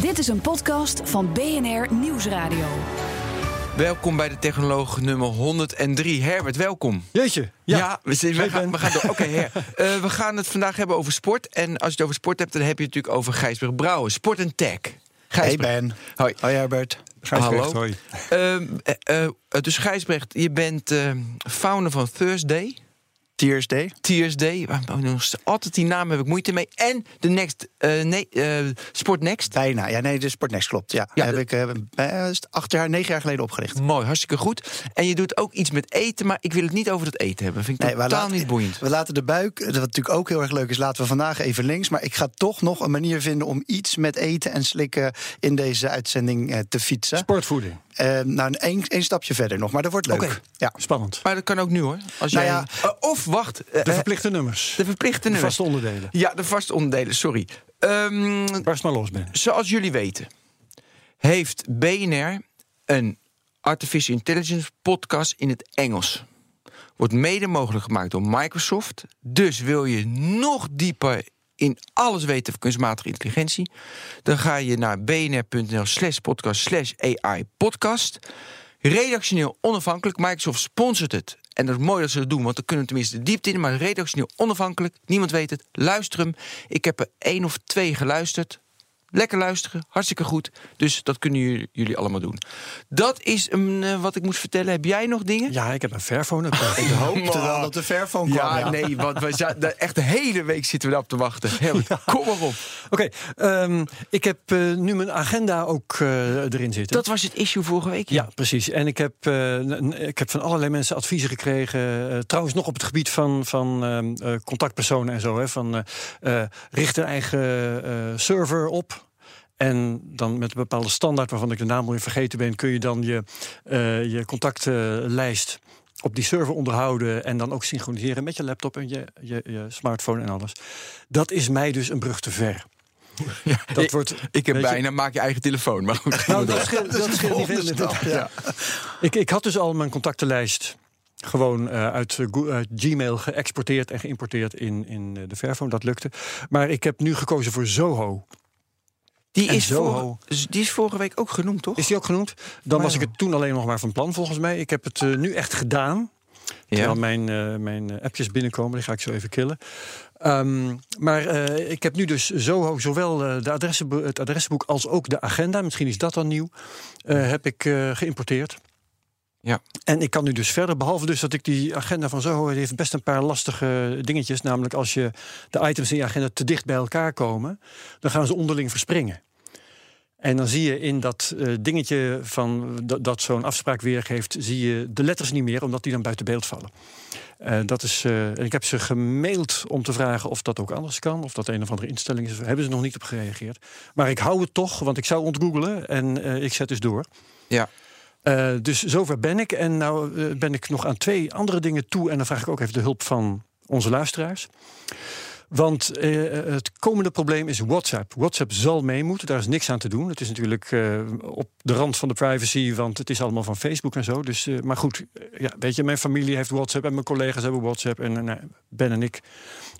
Dit is een podcast van BNR Nieuwsradio. Welkom bij de Technoloog nummer 103. Herbert, welkom. Jeetje. Ja, we, zijn, we, gaan, we gaan door. Oké, Her. Uh, we gaan het vandaag hebben over sport. En als je het over sport hebt, dan heb je het natuurlijk over Gijsberg Brouwen. Sport en tech. Gijsbrecht. Hey Ben. Hoi. Hoi Herbert. Gijsbrecht, Hallo. hoi. Uh, uh, dus Gijsbrecht, je bent founder van Thursday. Tears Day. Altijd die naam heb ik moeite mee. En de Next. Uh, nee, uh, Sport Next. Bijna. Ja, nee, de Sport Next klopt. Ja, ja heb ik uh, acht jaar, negen jaar geleden opgericht. Mooi, hartstikke goed. En je doet ook iets met eten, maar ik wil het niet over dat eten hebben. Vind ik nee, totaal laten, niet boeiend. We laten de buik, wat natuurlijk ook heel erg leuk is, laten we vandaag even links. Maar ik ga toch nog een manier vinden om iets met eten en slikken in deze uitzending te fietsen. Sportvoeding. Uh, nou, één, één stapje verder nog, maar dat wordt leuk. Okay. Ja. Spannend. Maar dat kan ook nu hoor. Als nou jij... ja, uh, of wacht. Uh, de verplichte nummers. De verplichte de nummers. vaste onderdelen. Ja, de vaste onderdelen, sorry. Um, Barst maar los, Ben. Zoals jullie weten, heeft BNR een Artificial Intelligence podcast in het Engels. Wordt mede mogelijk gemaakt door Microsoft. Dus wil je nog dieper in alles weten van kunstmatige intelligentie, dan ga je naar bnr.nl slash podcast slash AI podcast. Redactioneel onafhankelijk. Microsoft sponsort het. En dat is mooi dat ze dat doen, want dan kunnen we tenminste de diepte in. Maar redactioneel onafhankelijk. Niemand weet het. Luister hem. Ik heb er één of twee geluisterd. Lekker luisteren, hartstikke goed. Dus dat kunnen jullie, jullie allemaal doen. Dat is um, uh, wat ik moest vertellen. Heb jij nog dingen? Ja, ik heb een Fairphone. ik hoopte wel dat de Fairphone kwam. Ja, ja. nee, want we zaten, echt de hele week zitten we daarop te wachten. Ja. Kom maar op. Oké, okay, um, ik heb uh, nu mijn agenda ook uh, erin zitten. Dat was het issue vorige week. Ja, precies. En ik heb, ik heb van allerlei mensen adviezen gekregen. trouwens nog op het gebied van, van contactpersonen en zo. Hè, van richt een eigen server op. En dan met een bepaalde standaard waarvan ik de naam alweer vergeten ben, kun je dan je, uh, je contactlijst op die server onderhouden en dan ook synchroniseren met je laptop en je, je, je smartphone en alles. Dat is mij dus een brug te ver. Ja, dat ik, wordt, ik heb bijna, je, maak je eigen telefoon. Maar goed, nou, dat scheelt, dat scheelt niet veel. Stap, ja. Ja. Ik, ik had dus al mijn contactenlijst gewoon uh, uit, uh, uit, Gmail geëxporteerd en geïmporteerd in, in de Fairphone. Dat lukte. Maar ik heb nu gekozen voor Zoho. Die is, voor, die is vorige week ook genoemd, toch? Is die ook genoemd? Dan wow. was ik het toen alleen nog maar van plan, volgens mij. Ik heb het uh, nu echt gedaan. Terwijl ja. mijn, uh, mijn appjes binnenkomen, die ga ik zo even killen. Um, maar uh, ik heb nu dus zo, zowel uh, de het adressenboek als ook de agenda, misschien is dat dan nieuw, heb ik geïmporteerd. Ja. En ik kan nu dus verder, behalve dus dat ik die agenda van Zoho heeft best een paar lastige dingetjes. Namelijk als je de items in je agenda te dicht bij elkaar komen, dan gaan ze onderling verspringen. En dan zie je in dat uh, dingetje van dat, dat zo'n afspraak weergeeft, zie je de letters niet meer, omdat die dan buiten beeld vallen. Uh, dat is, uh, ik heb ze gemaild om te vragen of dat ook anders kan, of dat een of andere instelling is. Daar hebben ze nog niet op gereageerd. Maar ik hou het toch, want ik zou ontgoogelen en ik zet dus door. Ja. Uh, dus zover ben ik. En nou uh, ben ik nog aan twee andere dingen toe. En dan vraag ik ook even de hulp van onze luisteraars. Want uh, het komende probleem is WhatsApp. WhatsApp zal mee moeten, daar is niks aan te doen. Het is natuurlijk uh, op de rand van de privacy, want het is allemaal van Facebook en zo. Dus, maar goed, ja, weet je, mijn familie heeft WhatsApp en mijn collega's hebben WhatsApp. En nou, Ben en ik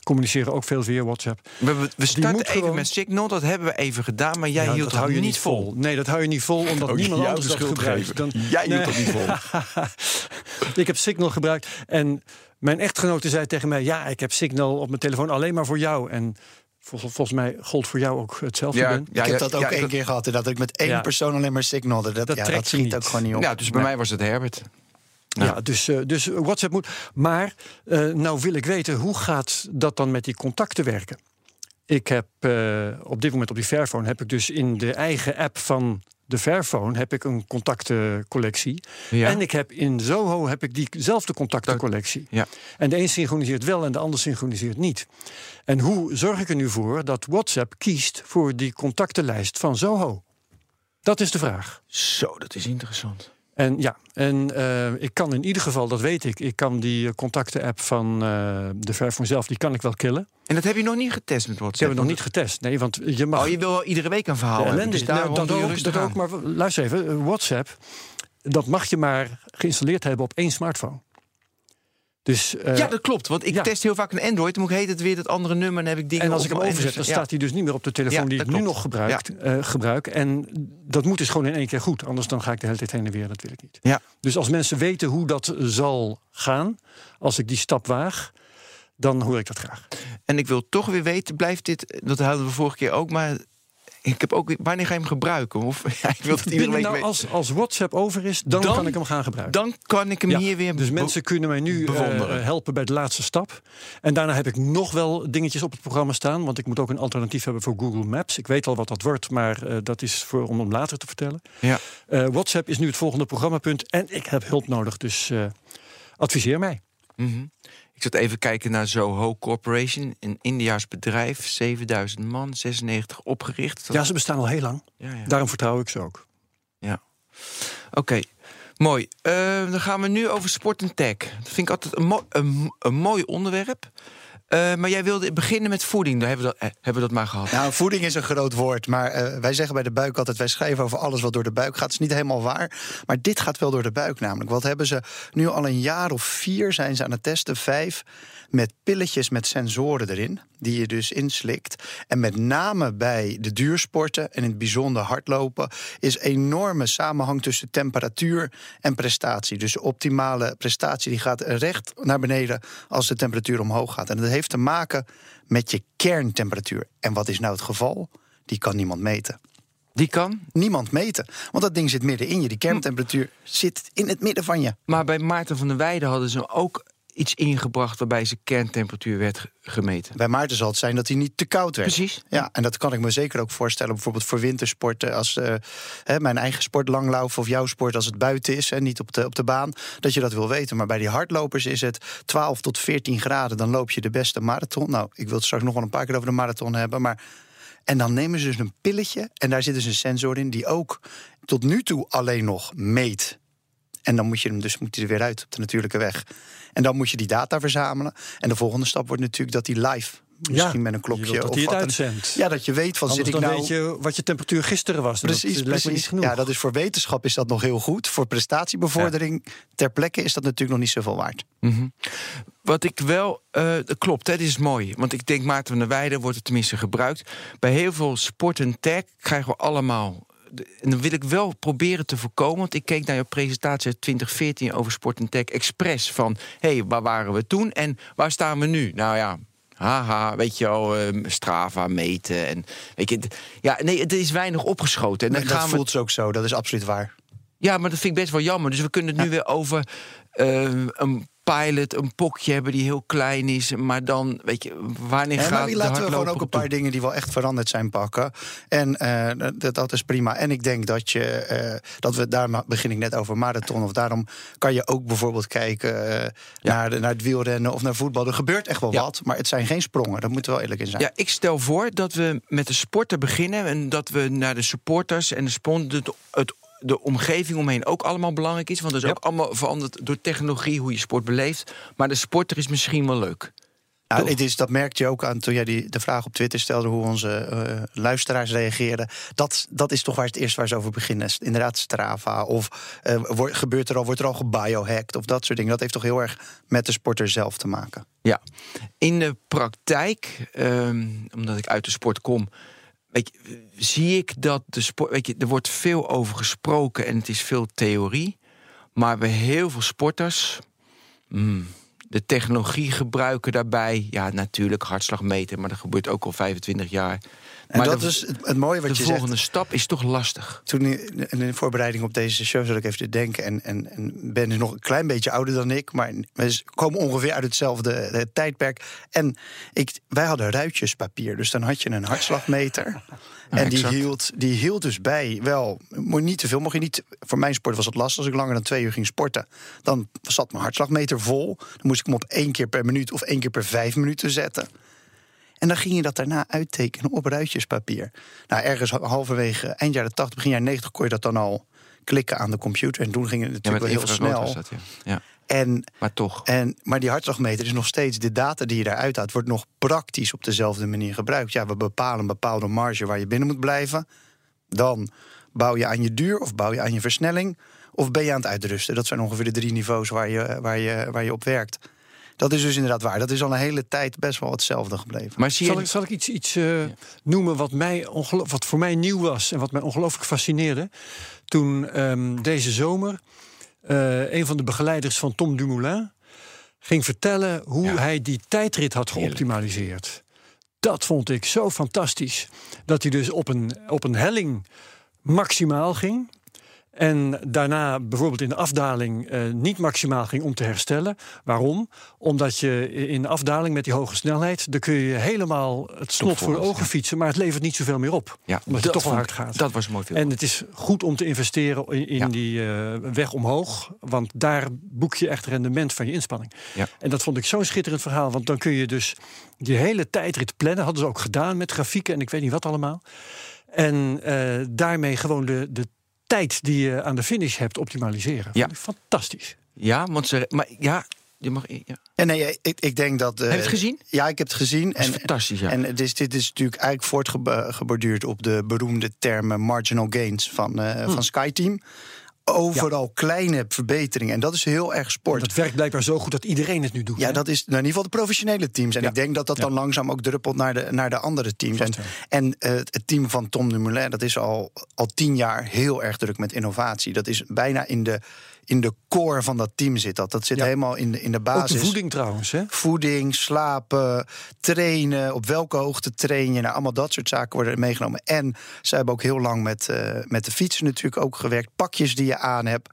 communiceren ook veel via WhatsApp. We, we, we starten even gewoon... met Signal, dat hebben we even gedaan, maar jij ja, hield dat hou je niet vol. vol. Nee, dat hou je niet vol, omdat oh, niemand anders dat gebruikt. Dan... Jij hield nee. dat niet vol. ik heb Signal gebruikt en mijn echtgenote zei tegen mij: Ja, ik heb Signal op mijn telefoon alleen maar voor jou. En vol, volgens mij gold voor jou ook hetzelfde. Ja, ben. ja, ik heb dat ook één keer gehad. Dat ik met één persoon alleen maar signalde. Dat, dat, ja, trekt dat schiet niet. ook gewoon niet op. Ja, dus bij nee. mij was het Herbert. Ja, ja dus, uh, dus WhatsApp moet. Maar uh, nou wil ik weten, hoe gaat dat dan met die contacten werken? Ik heb uh, op dit moment op die Fairphone heb ik dus in de eigen app van de Fairphone heb ik een contactencollectie. Ja. En ik heb in Zoho heb ik diezelfde contactencollectie. Ja. En de een synchroniseert wel en de ander synchroniseert niet. En hoe zorg ik er nu voor dat WhatsApp kiest voor die contactenlijst van Zoho? Dat is de vraag. Zo, dat is interessant. En ja, en eh, ik kan in ieder geval, dat weet ik, ik kan die contacten-app van eh, de Fairphone zelf, die kan ik wel killen. En dat heb je nog niet getest met WhatsApp? heb het nog niet getest. Nee, want je mag. Oh, je wil wel iedere week een verhaal hebben. Dus nou, dat doe je ook, dat ook, maar luister even, eh, WhatsApp, dat mag je maar geïnstalleerd hebben op één smartphone. Dus, eh, Ja, dat klopt. Want ik ja. test heel vaak een Android. Dan moet ik heet het weer dat andere nummer. En dan heb ik dingen en als ik hem overzet, dan staat hij dus niet meer op de telefoon die ik nu nog gebruikt, eh, gebruik. En dat moet dus gewoon in één keer goed. Anders dan ga ik de hele tijd heen en weer. Dat wil ik niet. Ja. Dus als mensen weten hoe dat zal gaan, als ik die stap waag, dan hoor ik dat graag. En ik wil toch weer weten, blijft dit... Dat hadden we vorige keer ook, maar... Ik heb ook, wanneer ga je hem gebruiken? Of, ja, ik wil het iedere Binnen week nou, weten. als, als WhatsApp over is, dan, Dan- kan ik hem gaan gebruiken. Dan kan ik hem Ja, hier weer... dus mensen kunnen mij nu eh, bewonderen. helpen bij de laatste stap. En daarna heb ik nog wel dingetjes op het programma staan. Want ik moet ook een alternatief hebben voor Google Maps. Ik weet al wat dat wordt, maar eh, dat is voor, om hem later te vertellen. Ja. Eh, WhatsApp is nu het volgende programmapunt. En ik heb hulp nodig, dus eh, adviseer mij. Mhm. Ik zat even kijken naar Zoho Corporation. Een Indiaas bedrijf, 7000 man, 96 opgericht. Ja, ze bestaan al heel lang. ja, ja. Daarom vertrouw ik ze ook. Oké, mooi. Eh, dan gaan we nu over sport en tech. Dat vind ik altijd een, mo- een, een mooi onderwerp. Eh, maar jij wilde beginnen met voeding. Daar hebben we dat, eh, hebben we dat maar gehad. Nou, voeding is een groot woord, maar eh, wij zeggen bij de buik altijd... wij schrijven over alles wat door de buik gaat. Dat is niet helemaal waar, maar dit gaat wel door de buik namelijk. Wat hebben ze nu al een jaar of vier zijn ze aan het testen, vijf... met pilletjes met sensoren erin, die je dus inslikt. En met name bij de duursporten en in het bijzonder hardlopen... is enorme samenhang tussen temperatuur en prestatie. Dus optimale prestatie die gaat recht naar beneden als de temperatuur omhoog gaat. En dat heeft te maken met je kerntemperatuur. En wat is nou het geval? Die kan niemand meten. Die kan. Niemand meten. Want dat ding zit midden in je. Die kerntemperatuur zit in het midden van je. Maar bij Maarten van der Weijden hadden ze ook iets ingebracht... waarbij zijn kerntemperatuur werd ge- gemeten. Bij Maarten zal het zijn dat hij niet te koud werd. Precies. Ja, en dat kan ik me zeker ook voorstellen. Bijvoorbeeld voor wintersporten. Als eh, hè, mijn eigen sport, langlaufen of jouw sport als het buiten is. En niet op de, op de baan. Dat je dat wil weten. Maar bij die hardlopers is het 12 tot 14 graden. Dan loop je de beste marathon. Nou, ik wil het straks nog wel een paar keer over de marathon hebben. Maar. En dan nemen ze dus een pilletje. En daar zit dus een sensor in die ook tot nu toe alleen nog meet. En dan moet je hem dus moet hij er weer uit op de natuurlijke weg. En dan moet je die data verzamelen. En de volgende stap wordt natuurlijk dat hij live. Misschien met een je klokje of hij het wat uitzendt. Ja, dat je weet van Anders zit ik dan nou. weet je wat je temperatuur gisteren was. Precies, dat precies. genoeg. Ja, dat is voor wetenschap is dat nog heel goed. Voor prestatiebevordering ter plekke is dat natuurlijk nog niet zoveel waard. Mhm. Wat ik wel, eh, dat klopt, hè, dit is mooi. Want ik denk Maarten van der Weijden wordt het tenminste gebruikt. Bij heel veel sport en tech krijgen we allemaal... En dan wil ik wel proberen te voorkomen... want ik keek naar je presentatie uit 2014 over sport en tech expres. Van, hé, hey, waar waren we toen en waar staan we nu? Nou ja, haha, weet je wel, eh, Strava meten. En, weet je, ja, nee, het is weinig opgeschoten. En dan dat we voelt ze ook zo, dat is absoluut waar. ja, maar dat vind ik best wel jammer. Dus we kunnen het nu weer over eh, een pilot, een pokje hebben die heel klein is. Maar dan, weet je, wanneer Hè, gaat maar wie de laten we gewoon ook een toe? paar dingen die wel echt veranderd zijn pakken. En eh, dat, dat is prima. En ik denk dat je, eh, dat we, daar begin ik net over marathon. Of daarom kan je ook bijvoorbeeld kijken eh, naar, de, naar het wielrennen of naar voetbal. Er gebeurt echt wel Ja. wat, maar het zijn geen sprongen. Daar moeten we wel eerlijk in zijn. Ja, ik stel voor dat we met de sporten beginnen... en dat we naar de supporters en de sponsors... Het, het, de omgeving omheen ook allemaal belangrijk is. Want dat is Ja. ook allemaal veranderd door technologie, hoe je sport beleeft. Maar de sporter is misschien wel leuk. Nou, het is, dat merkte je ook aan toen jij die, de vraag op Twitter stelde hoe onze eh, luisteraars reageerden. Dat, dat is toch waar het eerst waar ze over beginnen. Inderdaad, Strava. Of eh, wordt- gebeurt er al, wordt er al gebiohacked of dat soort dingen. Dat heeft toch heel erg met de sporter zelf te maken. Ja, in de praktijk, ehm, omdat ik uit de sport kom, weet je, zie ik dat de sport. Weet je, er wordt veel over gesproken en het is veel theorie. Maar bij heel veel sporters. mm, de technologie gebruiken daarbij. Ja, natuurlijk hartslag meten, maar dat gebeurt ook al 25 jaar. En maar dat de, is het, het mooie wat de je volgende zegt. stap is toch lastig. Toen in, in de voorbereiding op deze show zat ik even te denken. En, en, en Ben is nog een klein beetje ouder dan ik. Maar we komen ongeveer uit hetzelfde eh, tijdperk. En ik, wij hadden ruitjespapier. Dus dan had je een hartslagmeter. en die hield, die hield dus bij wel. Moet niet te veel. Mocht je niet. Voor mijn sport was het lastig. Als ik langer dan twee uur ging sporten. Dan zat mijn hartslagmeter vol. Dan moest ik hem op één keer per minuut of één keer per vijf minuten zetten. En dan ging je dat daarna uittekenen op ruitjespapier. Nou, ergens halverwege eind jaren 80, begin jaren 90 kon je dat dan al klikken aan de computer. En toen ging het natuurlijk wel heel snel. was dat, ja. ja. En, Maar toch. en, maar die hartslagmeter is nog steeds, de data die je daaruit haalt, wordt nog praktisch op dezelfde manier gebruikt. Ja, we bepalen een bepaalde marge waar je binnen moet blijven. Dan bouw je aan je duur of bouw je aan je versnelling. Of ben je aan het uitrusten. Dat zijn ongeveer de drie niveaus waar je, waar je, waar je op werkt. Dat is dus inderdaad waar. Dat is al een hele tijd best wel hetzelfde gebleven. Maar zie Zal ik, zal ik iets, iets eh, noemen wat, mij wat voor mij nieuw was en wat mij ongelooflijk fascineerde? Toen ehm, deze zomer eh, een van de begeleiders van Tom Dumoulin ging vertellen hoe Ja. hij die tijdrit had Heerlijk. geoptimaliseerd. Dat vond ik zo fantastisch. Dat hij dus op een, op een helling maximaal ging. En daarna bijvoorbeeld in de afdaling eh, niet maximaal ging om te herstellen. Waarom? Omdat je in de afdaling met die hoge snelheid... dan kun je helemaal het snot voor de ogen ja. fietsen... maar het levert niet zoveel meer op. Ja, omdat het toch wel hard gaat. Dat was een mooi film. En het is goed om te investeren in, in Ja. die eh, weg omhoog. Want daar boek je echt rendement van je inspanning. Ja. En dat vond ik zo'n schitterend verhaal. Want dan kun je dus die hele tijdrit plannen. Hadden ze ook gedaan met grafieken en ik weet niet wat allemaal. En eh, daarmee gewoon de, de tijd die je aan de finish hebt optimaliseren. Ja. Fantastisch. Ja, want ze... Maar ja, je mag... Ja. En nee, ik, ik denk dat. eh, Heb je het gezien? Ja, ik heb het gezien. Dat is en, fantastisch, ja. En het is, dit is natuurlijk eigenlijk voortgeborduurd op de beroemde termen marginal gains van, eh Hm. van SkyTeam. Overal kleine verbeteringen. En dat is heel erg sport. Dat werkt blijkbaar zo goed dat iedereen het nu doet. Ja, hè? dat is nou, in ieder geval de professionele teams. En Ja. ik denk dat dat Ja. dan langzaam ook druppelt naar de, naar de andere teams. Vast en eh, het team van Tom Dumoulin, dat is al, al tien jaar heel erg druk met innovatie. Dat is bijna in de, in de core van dat team zit dat. Dat zit Ja. helemaal in de, in de Ook basis. de voeding trouwens. Hè? Voeding, slapen, trainen, op welke hoogte train je. Nou, allemaal dat soort zaken worden meegenomen. En ze hebben ook heel lang met, eh, met de fietsen natuurlijk ook gewerkt. Pakjes die je aan hebt.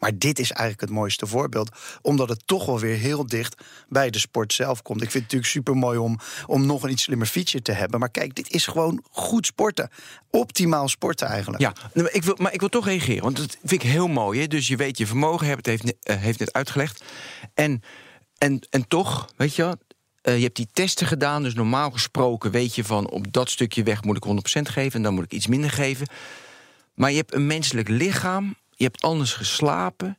Maar dit is eigenlijk het mooiste voorbeeld. Omdat het toch wel weer heel dicht bij de sport zelf komt. Ik vind het natuurlijk super mooi om, om nog een iets slimmer fietsje te hebben. Maar kijk, dit is gewoon goed sporten. Optimaal sporten eigenlijk. Ja, ik wil, maar ik wil toch reageren, want dat vind ik heel mooi. Hè? Dus je weet je vermogen, hebt, heeft, eh, heeft net uitgelegd. En, en, en toch, weet je wel, eh, je hebt die testen gedaan. Dus normaal gesproken weet je van op dat stukje weg moet ik 100% geven en dan moet ik iets minder geven. Maar je hebt een menselijk lichaam, je hebt anders geslapen.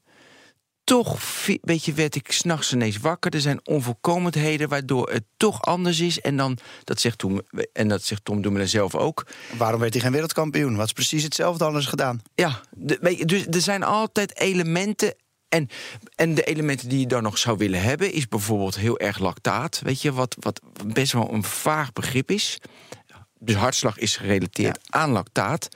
Toch weet je, werd ik s'nachts ineens wakker. Er zijn onvolkomenheden waardoor het toch anders is. En dan, dat zegt Tom, en dat zegt Tom Dumoulin zelf ook. Waarom werd hij geen wereldkampioen? Wat is precies hetzelfde anders gedaan? Ja, de, weet je, dus er zijn altijd elementen. En, en de elementen die je dan nog zou willen hebben, is bijvoorbeeld heel erg lactaat. Weet je, wat, wat best wel een vaag begrip is. Dus hartslag is gerelateerd aan lactaat.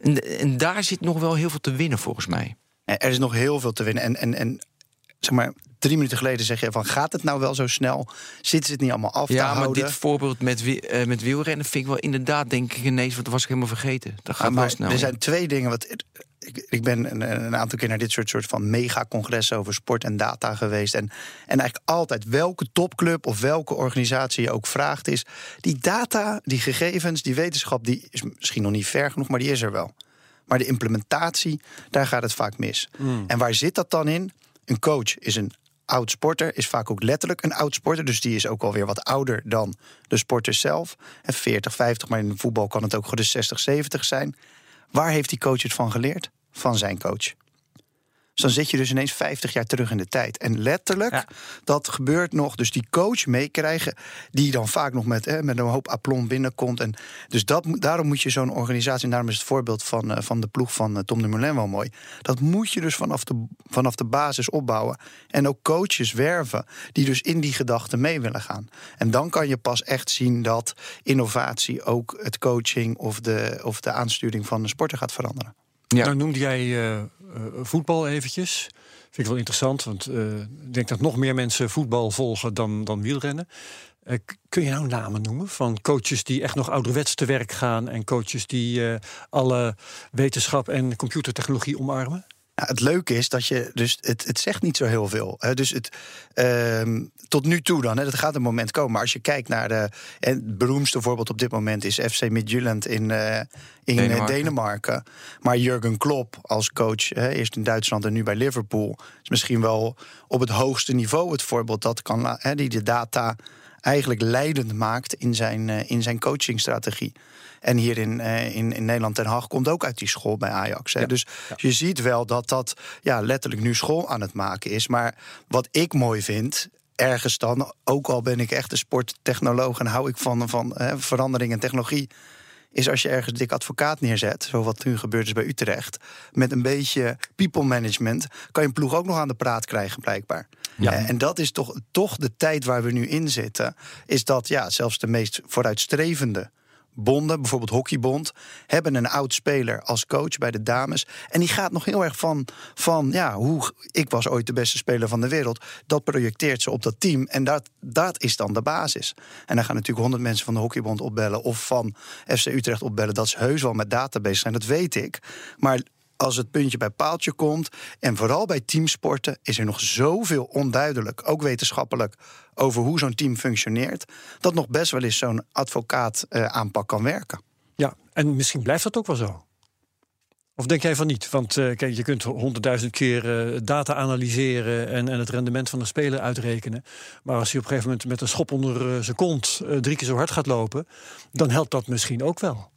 En, en daar zit nog wel heel veel te winnen, volgens mij. Er is nog heel veel te winnen. En, en, en zeg maar, drie minuten geleden zeg je van... gaat het nou wel zo snel? Zitten ze het niet allemaal af te Ja, maar houden? dit voorbeeld met, eh, met wielrennen vind ik wel inderdaad, denk ik ineens, want dat was ik helemaal vergeten. Dat gaat Ah, maar wel snel. er zijn twee dingen. Wat, ik, ik ben een, een aantal keer naar dit soort, soort van megacongressen over sport en data geweest. En, en eigenlijk altijd welke topclub of welke organisatie je ook vraagt, is die data, die gegevens, die wetenschap, die is misschien nog niet ver genoeg, maar die is er wel. Maar de implementatie, daar gaat het vaak mis. En waar zit dat dan in? Een coach is een oud sporter, is vaak ook letterlijk een oud sporter. Dus die is ook alweer wat ouder dan de sporter zelf. En 40, 50, maar in voetbal kan het ook gewoon de 60, 70 zijn. Waar heeft die coach het van geleerd? Van zijn coach. Dus dan zit je dus ineens 50 jaar terug in de tijd. En letterlijk, Ja. dat gebeurt nog. Dus die coach meekrijgen, die dan vaak nog met, hè, met een hoop aplomb binnenkomt. En dus dat, daarom moet je zo'n organisatie, en daarom is het voorbeeld van, eh, van de ploeg van eh, Tom de Moulin wel mooi. Dat moet je dus vanaf de, vanaf de basis opbouwen. En ook coaches werven die dus in die gedachten mee willen gaan. En dan kan je pas echt zien dat innovatie ook het coaching of de, of de aansturing van de sporter gaat veranderen. Ja. Nou noemde jij eh, voetbal eventjes. Vind ik wel interessant, want eh, ik denk dat nog meer mensen voetbal volgen dan, dan wielrennen. Kun je nou namen noemen van coaches die echt nog ouderwets te werk gaan en coaches die alle wetenschap en computertechnologie omarmen? Nou, het leuke is dat je, dus het, het zegt niet zo heel veel. Hè. Dus het, ehm, tot nu toe dan, hè, dat gaat een moment komen. Maar als je kijkt naar de, en het beroemdste voorbeeld op dit moment is FC Midtjylland in, eh, in Denemarken. Denemarken. Denemarken. Maar Jurgen Klopp als coach, hè, eerst in Duitsland en nu bij Liverpool, is misschien wel op het hoogste niveau het voorbeeld dat kan, hè, die de data eigenlijk leidend maakt in zijn, uh, in zijn coachingstrategie. En hier in, uh, in, in Nederland, Den Haag, komt ook uit die school bij Ajax. Hè. Dus je ziet wel dat dat ja, letterlijk nu school aan het maken is. Maar wat ik mooi vind, ergens dan, ook al ben ik echt een sporttechnoloog en hou ik van, van verandering en technologie is als je ergens dik advocaat neerzet, zoals wat nu gebeurt is bij Utrecht, met een beetje people management, kan je een ploeg ook nog aan de praat krijgen, blijkbaar. Ja. En dat is toch, toch de tijd waar we nu in zitten, is dat ja, zelfs de meest vooruitstrevende bonden, bijvoorbeeld Hockeybond, hebben een oud speler als coach bij de dames. En die gaat nog heel erg van, van ja, hoe ik was ooit de beste speler van de wereld. Dat projecteert ze op dat team. En dat, dat is dan de basis. En dan gaan natuurlijk honderd mensen van de Hockeybond opbellen of van FC Utrecht opbellen dat ze heus wel met database zijn. Dat weet ik. Maar als het puntje bij paaltje komt. En vooral bij teamsporten is er nog zoveel onduidelijk, ook wetenschappelijk, over hoe zo'n team functioneert. Dat nog best wel eens zo'n advocaat uh, aanpak kan werken. Ja, en misschien blijft dat ook wel zo. Of denk jij van niet? Want uh, kijk, je kunt honderdduizend keer uh, data analyseren en, en, het rendement van de speler uitrekenen. Maar als hij op een gegeven moment met een schop onder zijn kont drie keer zo hard gaat lopen, dan helpt dat misschien ook wel.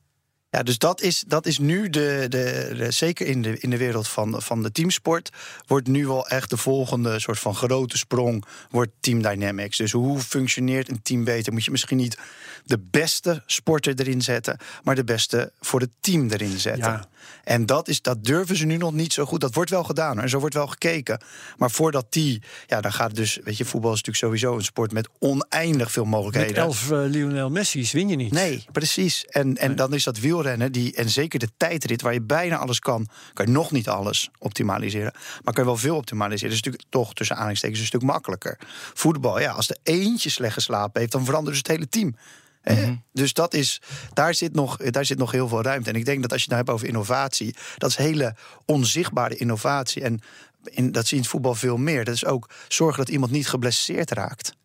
Ja, dus dat is, dat is nu de, de, zeker in de, in de wereld van, van de teamsport, wordt nu wel echt de volgende soort van grote sprong, wordt team dynamics. Dus hoe functioneert een team beter? Moet je misschien niet de beste sporter erin zetten, maar de beste voor het team erin zetten. Ja. En dat, is, dat durven ze nu nog niet zo goed. Dat wordt wel gedaan en zo wordt wel gekeken. Maar voordat die, ja, dan gaat het dus, weet je, voetbal is natuurlijk sowieso een sport met oneindig veel mogelijkheden. Met elf uh, Lionel Messi's win je niet. Nee, precies. En, en dan is dat wielrennen, die, en zeker de tijdrit, waar je bijna alles kan, kan je nog niet alles optimaliseren. Maar kan je wel veel optimaliseren. Dat is natuurlijk toch tussen aanhalingstekens een stuk makkelijker. Voetbal, ja, als de eentje slecht geslapen heeft, dan verandert dus het hele team. Mhm. Dus dat is, daar, zit nog, daar zit nog heel veel ruimte. En ik denk dat als je het nou hebt over innovatie, dat is hele onzichtbare innovatie. En in, dat zie je in het voetbal veel meer. Dat is ook zorgen dat iemand niet geblesseerd raakt.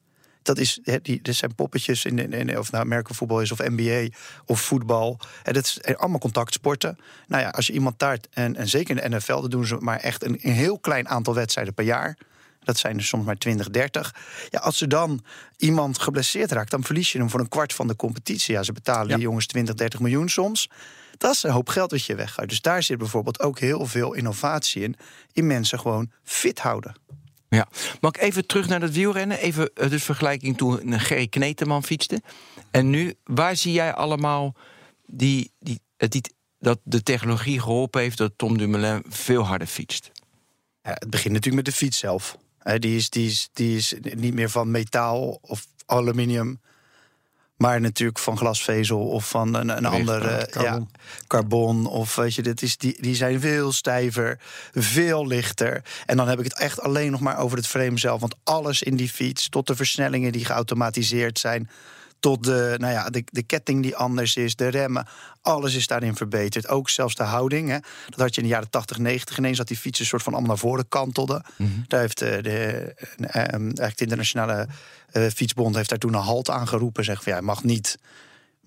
Dat is, he, die, er zijn poppetjes in, in, of nou merkenvoetbal is of NBA of voetbal. He, dat is allemaal contactsporten. Nou ja, als je iemand daar, en, en zeker in de NFL, dat doen ze maar echt een, een heel klein aantal wedstrijden per jaar. Dat zijn er soms maar 20, 30. Ja, als er dan iemand geblesseerd raakt, dan verlies je hem voor een kwart van de competitie. Ja, ze betalen die jongens 20, 30 miljoen soms. Dat is een hoop geld dat je weggaat. Dus daar zit bijvoorbeeld ook heel veel innovatie in. In mensen gewoon fit houden. Ja, mag ik even terug naar dat wielrennen? Even eh, de vergelijking toen Gerry Kneteman fietste. En nu, waar zie jij allemaal die, die, die, dat de technologie geholpen heeft dat Tom Dumoulin veel harder fietst? Ja, het begint natuurlijk met de fiets zelf die, is, die, is, die is niet meer van metaal of aluminium. Maar natuurlijk van glasvezel of van een, een andere carbon. Ja, carbon. Of weet je, dit is, die, die zijn veel stijver, veel lichter. En dan heb ik het echt alleen nog maar over het frame zelf. Want alles in die fiets, tot de versnellingen die geautomatiseerd zijn tot de, nou ja, de, de ketting die anders is, de remmen. Alles is daarin verbeterd. Ook zelfs de houding. Hè. Dat had je in de jaren 80, 90 ineens dat die fietsen soort van allemaal naar voren kantelde. Mhm. Daar heeft eh, de, uh, eigenlijk de internationale uh, fietsbond heeft daar toen een halt aan geroepen. Zeg van ja, mag niet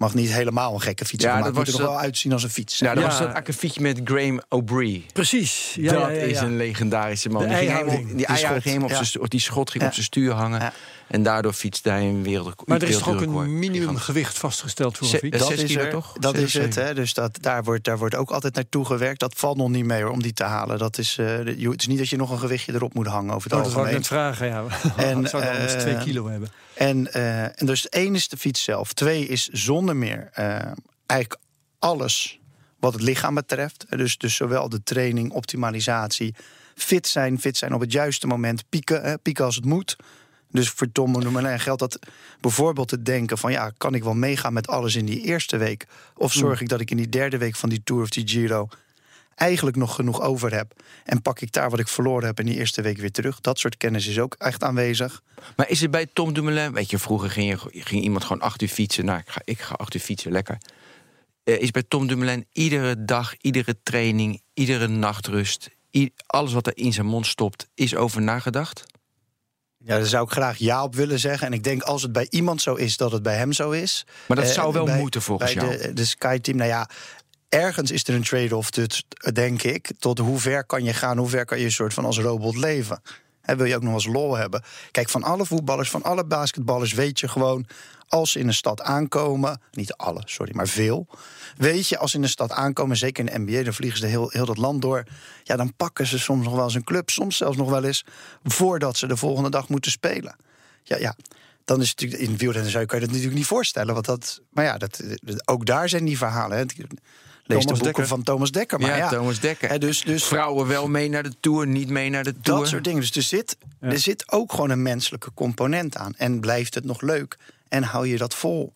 mag niet helemaal een gekke fiets ja, maken. Dat moet er nog wel uitzien als een fiets. Ja, dat was dat akkefietje met Graham O'Brien. Precies. Ja, dat is een legendarische man. Die, ging die, ging op zijn die schot ging op zijn stuur hangen. En daardoor fietste hij een wereld. Maar er is toch ook een minimumgewicht vastgesteld voor een fiets? Dat is, er, toch? Dat is het. Hè? Dus dat, daar, wordt, daar wordt ook altijd naartoe gewerkt. Dat valt nog niet mee hoor, om die te halen. Dat is, uh, het is niet dat je nog een gewichtje erop moet hangen over het oh, algemeen. Dat wou ik net vragen, ja. En, zou dan eens twee eh, kilo hebben. En, uh, en dus één is de fiets zelf. Twee is zonder meer eigenlijk alles wat het lichaam betreft. Dus, dus zowel de training, optimalisatie, fit zijn, fit zijn op het juiste moment, pieken, pieken als het moet. Dus voor Tom Dumoulin geldt dat bijvoorbeeld te denken van... ja, kan ik wel meegaan met alles in die eerste week? Of zorg hmm. ik dat ik in die derde week van die Tour of die Giro... eigenlijk nog genoeg over heb? En pak ik daar wat ik verloren heb in die eerste week weer terug? Dat soort kennis is ook echt aanwezig. Maar is het bij Tom Dumoulin... weet je, vroeger ging, je, ging iemand gewoon acht uur fietsen. Nou, ik ga, ik ga acht uur fietsen, lekker. Uh, is bij Tom Dumoulin iedere dag, iedere training, iedere nachtrust... alles wat er in zijn mond stopt, is over nagedacht? Ja, daar zou ik graag ja op willen zeggen. En ik denk als het bij iemand zo is, dat het bij hem zo is. Maar dat zou wel moeten volgens bij jou. De, de Sky-team, nou ja, ergens is er een trade-off, dus, denk ik. Tot hoe ver kan je gaan, hoe ver kan je een soort van als robot leven. Wil je ook nog eens lol hebben? Kijk, van alle voetballers, van alle basketballers weet je gewoon... als ze in een stad aankomen, niet alle, sorry, maar veel... weet je, als ze in een stad aankomen, zeker in de NBA... dan vliegen ze heel, heel dat land door. Ja, dan pakken ze soms nog wel eens een club, soms zelfs nog wel eens... voordat ze de volgende dag moeten spelen. Ja, ja. Dan is het natuurlijk in wielrennen zou je kan je dat natuurlijk niet voorstellen. Want dat, maar ja, dat, ook daar zijn die verhalen. Hè. Lees de boeken Dekker. van Thomas Dekker. Maar ja, ja, Thomas Dekker. Dus, dus Vrouwen wel mee naar de Tour, niet mee naar de Tour. dat soort dingen. Dus er zit, er zit ook gewoon een menselijke component aan. En blijft het nog leuk? En hou je dat vol?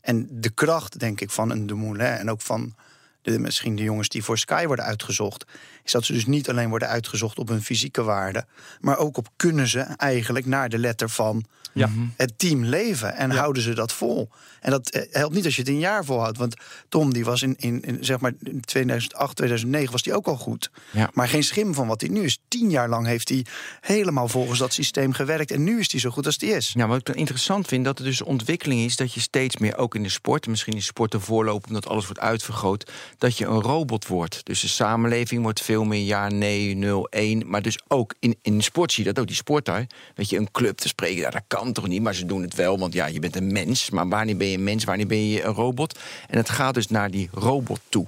En de kracht, denk ik, van een Dumoulin... en ook van de, misschien de jongens die voor Sky worden uitgezocht... is dat ze dus niet alleen worden uitgezocht op hun fysieke waarde... maar ook op kunnen ze eigenlijk naar de letter van Ja. het team leven. En houden ze dat vol. En dat eh, helpt niet als je het een jaar volhoudt. Want Tom, die was in, in, in, zeg maar in 2008, 2009 was die ook al goed. Ja. Maar geen schim van wat hij nu is. Tien jaar lang heeft hij helemaal volgens dat systeem gewerkt. En nu is hij zo goed als hij is. Ja, wat ik dan interessant vind, dat er dus ontwikkeling is dat je steeds meer, ook in de sport, misschien in sport te voorlopen, omdat alles wordt uitvergroot, dat je een robot wordt. Dus de samenleving wordt veel meer ja, nee, 0, 1. Maar dus ook in, in sport zie je dat ook, die sporter. Weet je, een club te spreken, ja, dat kan toch niet, maar ze doen het wel, want ja, je bent een mens. Maar wanneer ben je een mens, wanneer ben je een robot? En het gaat dus naar die robot toe.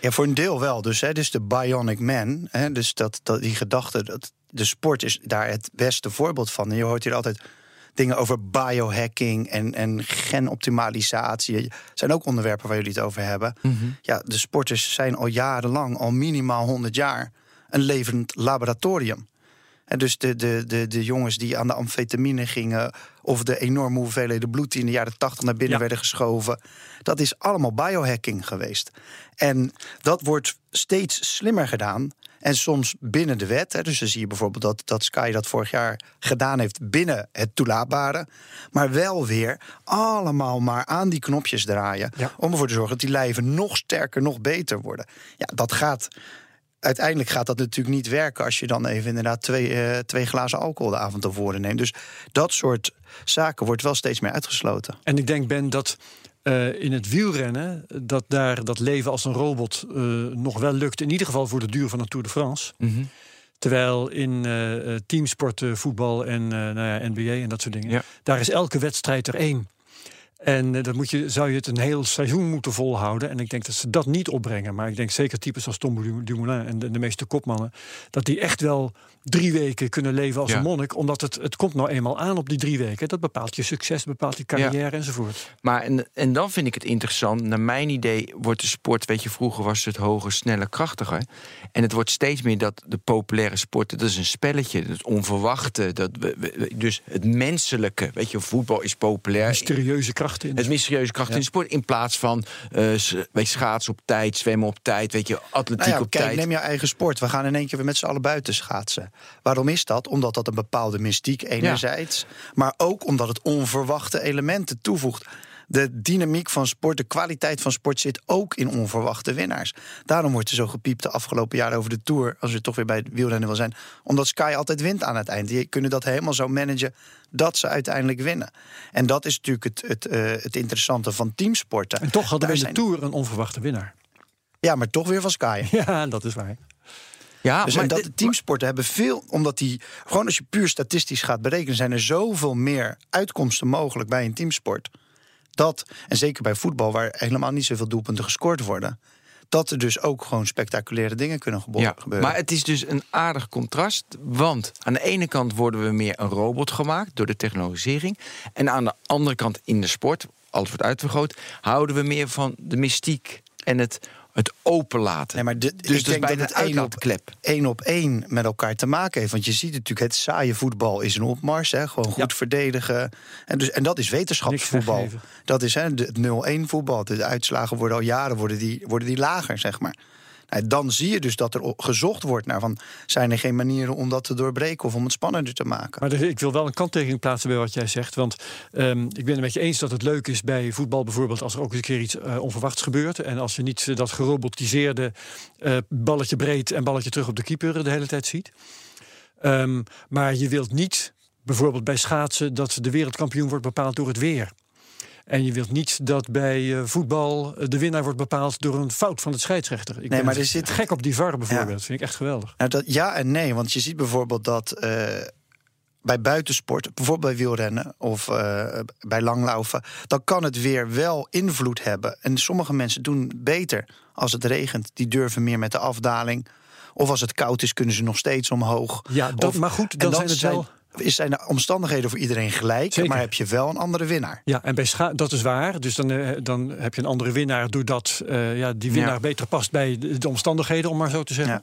Ja, voor een deel wel. Dus, hè, dus de Bionic Man. Hè, dus dat, dat, die gedachte, dat, de sport is daar het beste voorbeeld van. En je hoort hier altijd dingen over biohacking en, en genoptimalisatie. Zijn ook onderwerpen waar jullie het over hebben. Ja, de sporters zijn al jarenlang, al minimaal 100 jaar, een levend laboratorium. En dus de, de, de, de jongens die aan de amfetamine gingen... of de enorme hoeveelheden bloed die in de jaren 80 naar binnen Ja. werden geschoven... dat is allemaal biohacking geweest. En dat wordt steeds slimmer gedaan. En soms binnen de wet. Hè. Dus dan zie je bijvoorbeeld dat, dat Sky dat vorig jaar gedaan heeft binnen het toelaatbare. Maar wel weer allemaal maar aan die knopjes draaien. Ja. Om ervoor te zorgen dat die lijven nog sterker, nog beter worden. Ja, dat gaat uiteindelijk gaat dat natuurlijk niet werken als je dan even inderdaad twee, eh, twee glazen alcohol de avond tevoren neemt. Dus dat soort zaken wordt wel steeds meer uitgesloten. En ik denk, Ben, dat eh, in het wielrennen... dat daar dat leven als een robot eh, nog wel lukt. In ieder geval voor de duur van een Tour de France. Terwijl in eh, teamsport, eh, voetbal en nou ja, NBA en dat soort dingen... Ja. daar is elke wedstrijd er één. En dat moet je, zou je het een heel seizoen moeten volhouden. En ik denk dat ze dat niet opbrengen. Maar ik denk zeker types als Tom Dumoulin en de, de meeste kopmannen... dat die echt wel drie weken kunnen leven als Ja. een monnik. Omdat het, het komt nou eenmaal aan op die drie weken. Dat bepaalt je succes, bepaalt je carrière enzovoort. Maar en, en dan vind ik het interessant. Naar mijn idee wordt de sport, weet je, vroeger was het hoger, sneller, krachtiger. En het wordt steeds meer dat de populaire sporten, dat is een spelletje, dat onverwachte, dat we, dus het menselijke. Weet je, voetbal is populair. Mysterieuze krachten in Het mysterieuze kracht in de sport. In plaats van eh, weet je, schaatsen op tijd, zwemmen op tijd, weet je, atletiek Nou ja, op kijk, tijd. neem je eigen sport. We gaan in één keer weer met z'n allen buiten schaatsen. Waarom is dat? Omdat dat een bepaalde mystiek enerzijds... maar ook omdat het onverwachte elementen toevoegt. De dynamiek van sport, de kwaliteit van sport zit ook in onverwachte winnaars. Daarom wordt er zo gepiept de afgelopen jaren over de Tour... als we toch weer bij het wielrennen wil zijn. Omdat Sky altijd wint aan het eind. Die kunnen dat helemaal zo managen dat ze uiteindelijk winnen. En dat is natuurlijk het, het, eh, het interessante van teamsporten. En toch hadden we in de zijn- Tour een onverwachte winnaar. Ja, maar toch weer van Sky. Ja, dat is waar. Ja, Dus maar en dat de teamsporten hebben veel, omdat die, gewoon als je puur statistisch gaat berekenen, zijn er zoveel meer uitkomsten mogelijk bij een teamsport. Dat, en zeker bij voetbal, waar helemaal niet zoveel doelpunten gescoord worden, dat er dus ook gewoon spectaculaire dingen kunnen Ja, gebeuren. maar het is dus een aardig contrast. Want aan de ene kant worden we meer een robot gemaakt door de technologisering. En aan de andere kant in de sport, alles wordt uitvergroot, houden we meer van de mystiek en het, het openlaten. Nee, maar de- dus ik dus denk bij dat het het één op- één op één met elkaar te maken heeft. Want je ziet natuurlijk, het saaie voetbal is een opmars. Hè, gewoon goed Ja. verdedigen. En, dus, en dat is wetenschapsvoetbal. Dat is hè, de- het 0-1 voetbal. De uitslagen worden al jaren worden die, worden die lager, zeg maar. Nou, dan zie je dus dat er gezocht wordt naar van... zijn er geen manieren om dat te doorbreken of om het spannender te maken. Maar ik wil wel een kanttekening plaatsen bij wat jij zegt. Want ehm, ik ben het met je eens dat het leuk is bij voetbal bijvoorbeeld... als er ook eens een keer iets eh, onverwachts gebeurt. En als je niet eh, dat gerobotiseerde eh, balletje breed en balletje terug op de keeper de hele tijd ziet. Ehm, maar je wilt niet bijvoorbeeld bij schaatsen... dat de wereldkampioen wordt bepaald door het weer. En je wilt niet dat bij eh, voetbal eh, de winnaar wordt bepaald door een fout van de scheidsrechter. Ik ben maar er zit- gek op die VAR bijvoorbeeld. Dat vind ik echt geweldig. Nou, dat, ja en nee, want je ziet bijvoorbeeld dat eh, bij buitensport, bijvoorbeeld bij wielrennen of bij langlaufen, dan kan het weer wel invloed hebben. En sommige mensen doen beter als het regent. Die durven meer met de afdaling. Of als het koud is, kunnen ze nog steeds omhoog. Ja, dat, Of- maar goed, en dan zijn het wel... Is zijn de omstandigheden voor iedereen gelijk, Zeker. maar heb je wel een andere winnaar. Ja, en bij scha dat is waar. Dus dan, eh, dan heb je een andere winnaar doordat eh, ja, die winnaar Ja. beter past bij de, de omstandigheden, om maar zo te zeggen. Ja.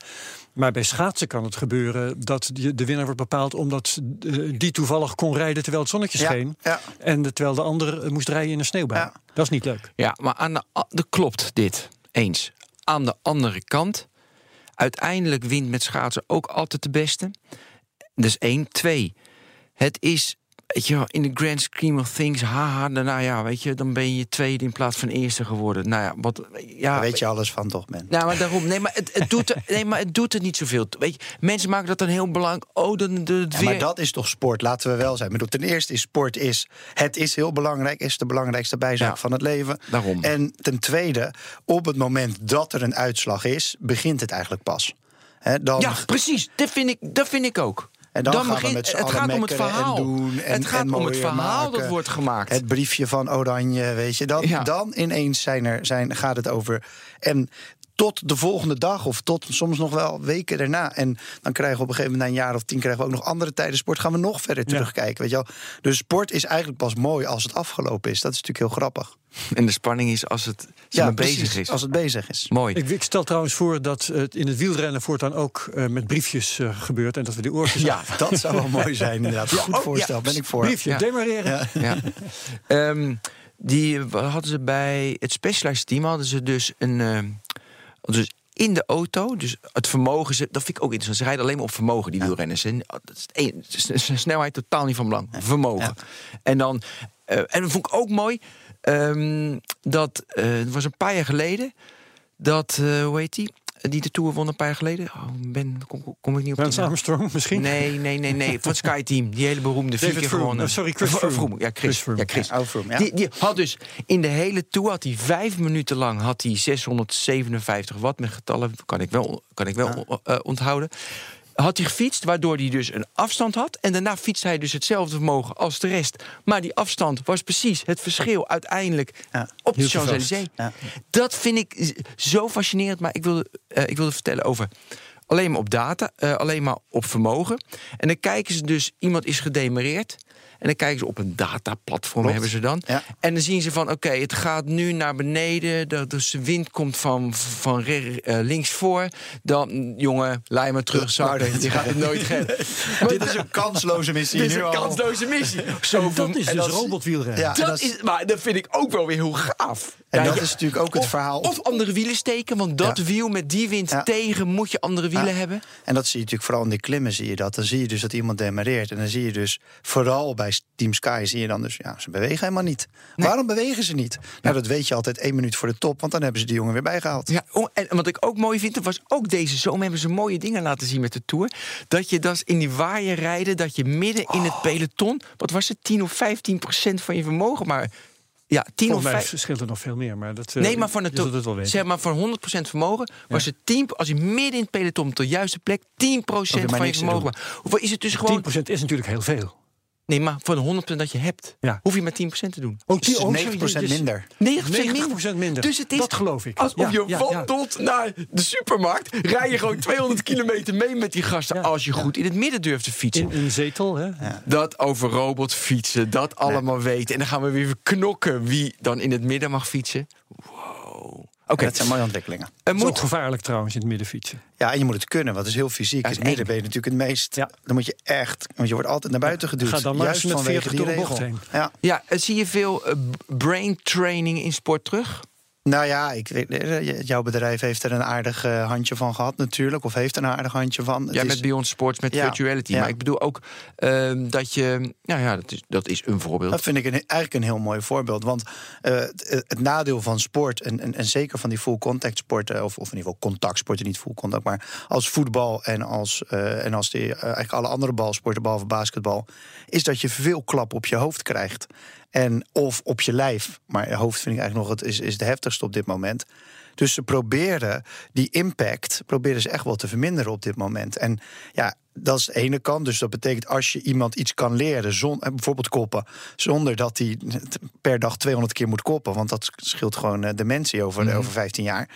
Maar bij schaatsen kan het gebeuren dat die, de winnaar wordt bepaald omdat eh, die toevallig kon rijden terwijl het zonnetje Ja, scheen. ja. En de- terwijl de ander moest rijden in een sneeuwbui. Ja. Dat is niet leuk. Ja, maar aan de, de klopt dit. Eens. Aan de andere kant, uiteindelijk wint met schaatsen ook altijd de beste. Dus één. Twee, het is, weet je in de grand scheme of things, haha, nou ja, weet je, dan ben je tweede in plaats van eerste geworden. Nou ja, wat, ja, Daar weet je alles van, toch, Ben? Nou, maar daarom. Nee, maar het, het, doet, er, nee, maar het doet er niet zoveel. Weet je, mensen maken dat dan heel belangrijk. Oh, dan de, het Ja, maar dat is toch sport, laten we wel zijn. Ik bedoel, ten eerste is sport is, het is heel belangrijk, is de belangrijkste bijzaak Ja. van het leven. Daarom. En ten tweede, op het moment dat er een uitslag is, begint het eigenlijk pas. Dan, ja, precies. Dat vind ik, dat vind ik ook. En dan, gaan we met z'n allen gaat om het verhaal. En doen en, het gaat en om het verhaal dat maken. wordt gemaakt. Het briefje van Oranje, weet je. Dan, Ja. dan ineens zijn er, zijn, gaat het over. En tot de volgende dag of tot soms nog wel weken daarna. En dan krijgen we op een gegeven moment na een jaar of tien... krijgen we ook nog andere tijden sport. Gaan we nog verder Ja. terugkijken, weet je wel. Dus sport is eigenlijk pas mooi als het afgelopen is. Dat is natuurlijk heel grappig. En de spanning is als het maar bezig precies, is. Als het bezig is. Mooi. Ik, ik stel trouwens voor dat het in het wielrennen voortaan ook eh, met briefjes eh, gebeurt. En dat we die oortjes... Ja, Dat zou wel mooi zijn, inderdaad. Goed oh, voorstel, ja. ben ik voor. Briefje, Ja. demareren. Ja. ja. Ehm, die hadden ze bij het Specialized team hadden ze dus een. ehm, dus in de auto, dus het vermogen, dat vind ik ook interessant. Ze rijden alleen maar op vermogen, die wielrenners. En dat is snelheid totaal niet van belang. Vermogen. En dan, eh, en dat vond ik ook mooi. ehm, dat het was een paar jaar geleden. Dat, eh, hoe heet die? Die de Tour won een paar jaar geleden. Oh, ben, kom, kom ik niet op Lance. Armstrong misschien? Nee, nee, nee, nee. Van Sky Team. Die hele beroemde vier keer gewonnen. Oh, sorry, Chris Fro- Froome. Ja, Chris. Ja, Chris. Ja, oh, Froome, ja. Die, die had dus in de hele tour had hij vijf minuten lang had hij 657 watt met getallen. Kan ik wel, kan ik wel eh, onthouden. Had hij gefietst, waardoor hij dus een afstand had. En daarna fietste hij dus hetzelfde vermogen als de rest. Maar die afstand was precies het verschil uiteindelijk Ja, op de. Champs-Élysées. Ja. Dat vind ik zo fascinerend. Maar ik wilde, eh, ik wilde vertellen over alleen maar op data, eh, alleen maar op vermogen. En dan kijken ze dus, iemand is gedemereerd. En dan kijken ze op een dataplatform, hebben ze dan. Ja. En dan zien ze van, oké, het gaat nu naar beneden. de- Dus de wind komt van, van eh, links voor. Dan, jongen, laat maar terugzakken. Nou, Die gaat het nooit redden. Dit is een kansloze missie. Dit is een kansloze missie. Zo Dat is en dus dat is- robotwielrennen. Ja, en dat dat is- maar dat vind ik ook wel weer heel gaaf. En dat is natuurlijk ook het verhaal. Of andere wielen steken, want dat wiel met die wind tegen moet je andere wielen hebben. En dat zie je natuurlijk vooral in de klimmen zie je dat. Dan zie je dus dat iemand demareert. En dan zie je dus vooral bij Team Sky zie je dan dus... ja, ze bewegen helemaal niet. Waarom bewegen ze niet? Nou, dat weet je altijd één minuut voor de top. Want dan hebben ze die jongen weer bijgehaald. Ja, oh, en wat ik ook mooi vind, was ook deze zomer hebben ze mooie dingen laten zien met de Tour. Dat je dus in die waaier rijden, dat je midden in het peloton, wat was het, 10 of 15 procent van je vermogen, maar ja, 10 of Volgens mij 5. verschilt er nog veel meer. Maar dat, eh, Nee, maar van, het, het wel zeg maar van 100% vermogen was het 10, als je midden in het peloton op de juiste plek 10% maar van je vermogen. Hoeveel is het dus gewoon? 10% is natuurlijk heel veel. Nee, maar van de 100% dat je hebt, Ja. hoef je maar 10% te doen. Oh, Dus 9% minder. 90% 90% minder. Dus het is Dat geloof ik. Alsof Ja, je ja, wandelt naar de supermarkt. Rij je gewoon 200 kilometer mee met die gasten. Ja, als je goed in het midden durft te fietsen. In een zetel, hè? Dat over robotfietsen, dat allemaal weten. En dan gaan we weer knokken wie dan in het midden mag fietsen. Wow. Oké, Dat zijn mooie ontwikkelingen. ook moet. gevaarlijk trouwens in het midden fietsen. Ja, en je moet het kunnen, want het is heel fysiek. In is het midden ben je natuurlijk het meest... Ja. Dan moet je echt... Want je wordt altijd naar buiten geduwd. Ga dan maar juist eens met vanwege 40 die door de bocht heen. Ja. Ja, zie je veel eh, brain training in sport terug? Nou ja, ik jouw bedrijf heeft er een aardig eh, handje van gehad natuurlijk. Of heeft er een aardig handje van. Het Ja, is- met Beyond Sports, met Ja, virtuality. ja. Maar ik bedoel ook ehm, dat je... Nou ja, dat is, dat is een voorbeeld. Dat vind ik een, eigenlijk een heel mooi voorbeeld. Want eh, het, het nadeel van sport, en, en, en zeker van die full contact sporten, of, of in ieder geval contactsporten, niet full contact, maar als voetbal en als, eh, en als die, eigenlijk alle andere balsporten, behalve basketbal, is dat je veel klap op je hoofd krijgt. En of op je lijf. Maar hoofd vind ik eigenlijk nog het is, is de heftigste op dit moment. Dus ze proberen die impact proberen ze echt wel te verminderen op dit moment. En ja, dat is de ene kant. Dus dat betekent als je iemand iets kan leren, zon, eh, bijvoorbeeld koppen, zonder dat hij per dag 200 keer moet koppen, want dat scheelt gewoon eh, dementie over, Mhm. over 15 jaar.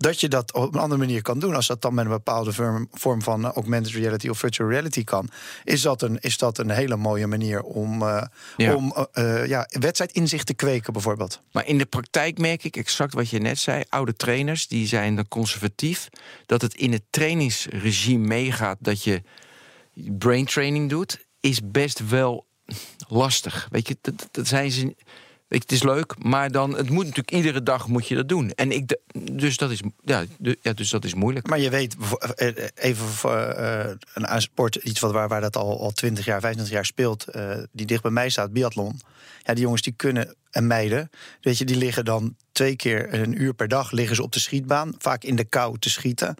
Dat je dat op een andere manier kan doen. Als dat dan met een bepaalde vorm, vorm van eh, augmented reality of virtual reality kan, is dat een, is dat een hele mooie manier om, Ja. om eh, ja, wedstrijdinzicht te kweken, bijvoorbeeld. Maar in de praktijk merk ik exact wat je net zei. Oude trainers die zijn dan conservatief. Dat het in het trainingsregime meegaat dat je brain training doet, is best wel lastig. Weet je, dat, dat zijn ze. Het is leuk, maar dan het moet natuurlijk iedere dag moet je dat doen. En ik, dus dat is ja, dus dat is moeilijk. Maar je weet, bevo- eh, even eh, een sport, iets wat, waar, waar dat al, al 20 jaar, 25 jaar speelt, eh, die dicht bij mij staat, biathlon. Ja, die jongens die kunnen, en meiden, weet je, die liggen dan twee keer een uur per dag liggen ze op de schietbaan, vaak in de kou te schieten.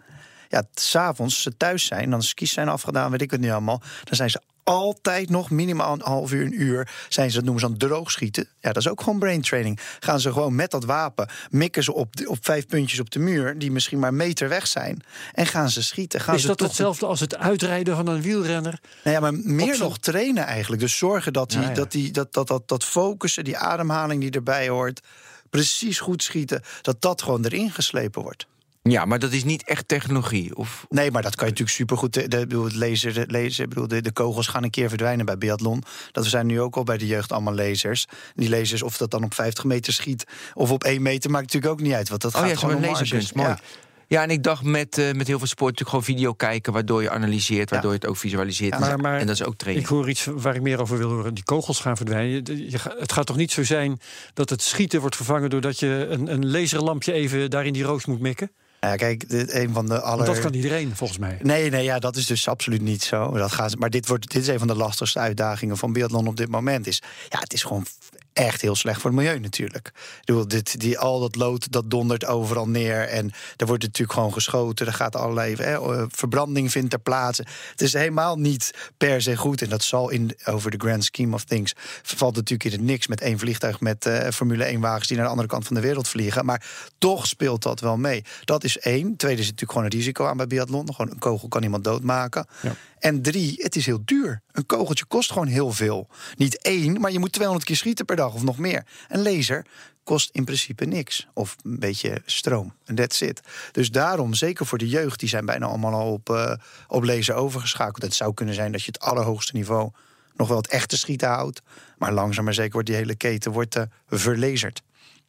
Ja, s'avonds ze thuis zijn, dan skis zijn afgedaan, weet ik het niet allemaal, dan zijn ze altijd nog minimaal een half uur, een uur zijn ze, dat noemen ze dan droogschieten. Ja, dat is ook gewoon brain training. Gaan ze gewoon met dat wapen, mikken ze op, op vijf puntjes op de muur, die misschien maar een meter weg zijn, en gaan ze schieten. Gaan Is ze dat hetzelfde als het uitrijden van een wielrenner? nou ja, maar meer nog trainen eigenlijk. Dus zorgen dat, die, ja. Dat, die, dat, dat, dat, dat focussen, die ademhaling die erbij hoort, precies goed schieten, dat dat gewoon erin geslepen wordt. Ja, maar dat is niet echt technologie. Of, Nee, maar dat kan je natuurlijk supergoed. De, de, bedoel, het laser, de, laser, ik bedoel, de, de kogels gaan een keer verdwijnen bij biathlon. Dat we zijn nu ook al bij de jeugd allemaal lasers. Die lasers, of dat dan op 50 meter schiet of op 1 meter, maakt natuurlijk ook niet uit. Want dat oh gaat ja, gewoon om marges. laserkunst, mooi. Ja. Ja. en ik dacht met, eh, met heel veel sport natuurlijk gewoon video kijken... waardoor je analyseert, Ja. waardoor je het ook visualiseert. Maar- maar en dat is ook training. Ik hoor iets waar ik meer over wil horen. Die kogels gaan verdwijnen. Je- het gaat toch niet zo zijn dat het schieten wordt vervangen... doordat je een, een laserlampje even daar in die roos moet mikken? Ja, kijk, dit, een van de aller... Want dat kan iedereen, volgens mij. Nee, nee, ja, dat is dus absoluut niet zo. Dat gaat, maar dit, wordt, dit is een van de lastigste uitdagingen van biathlon op dit moment. Is, ja, het is gewoon echt heel slecht voor het milieu natuurlijk. Ik bedoel, dit, die, al dat lood, dat dondert overal neer. En er wordt natuurlijk gewoon geschoten. Er gaat allerlei eh, verbranding vindt ter plaatse. Het is helemaal niet per se goed. En dat zal in, over de grand scheme of things... valt natuurlijk in het niks met één vliegtuig... met eh, Formule 1-wagens die naar de andere kant van de wereld vliegen. Maar toch speelt dat wel mee. Dat is één. Tweede is natuurlijk gewoon een risico aan bij biathlon. Gewoon een kogel kan iemand doodmaken. Ja. En drie, het is heel duur. Een kogeltje kost gewoon heel veel. Niet één, maar je moet 200 keer schieten per dag of nog meer. Een laser kost in principe niks. Of een beetje stroom. En that's it. Dus daarom, zeker voor de jeugd, die zijn bijna allemaal al op, eh, op laser overgeschakeld. Het zou kunnen zijn dat je het allerhoogste niveau nog wel het echte schieten houdt. Maar langzaam maar zeker wordt die hele keten wordt, eh, verlaserd.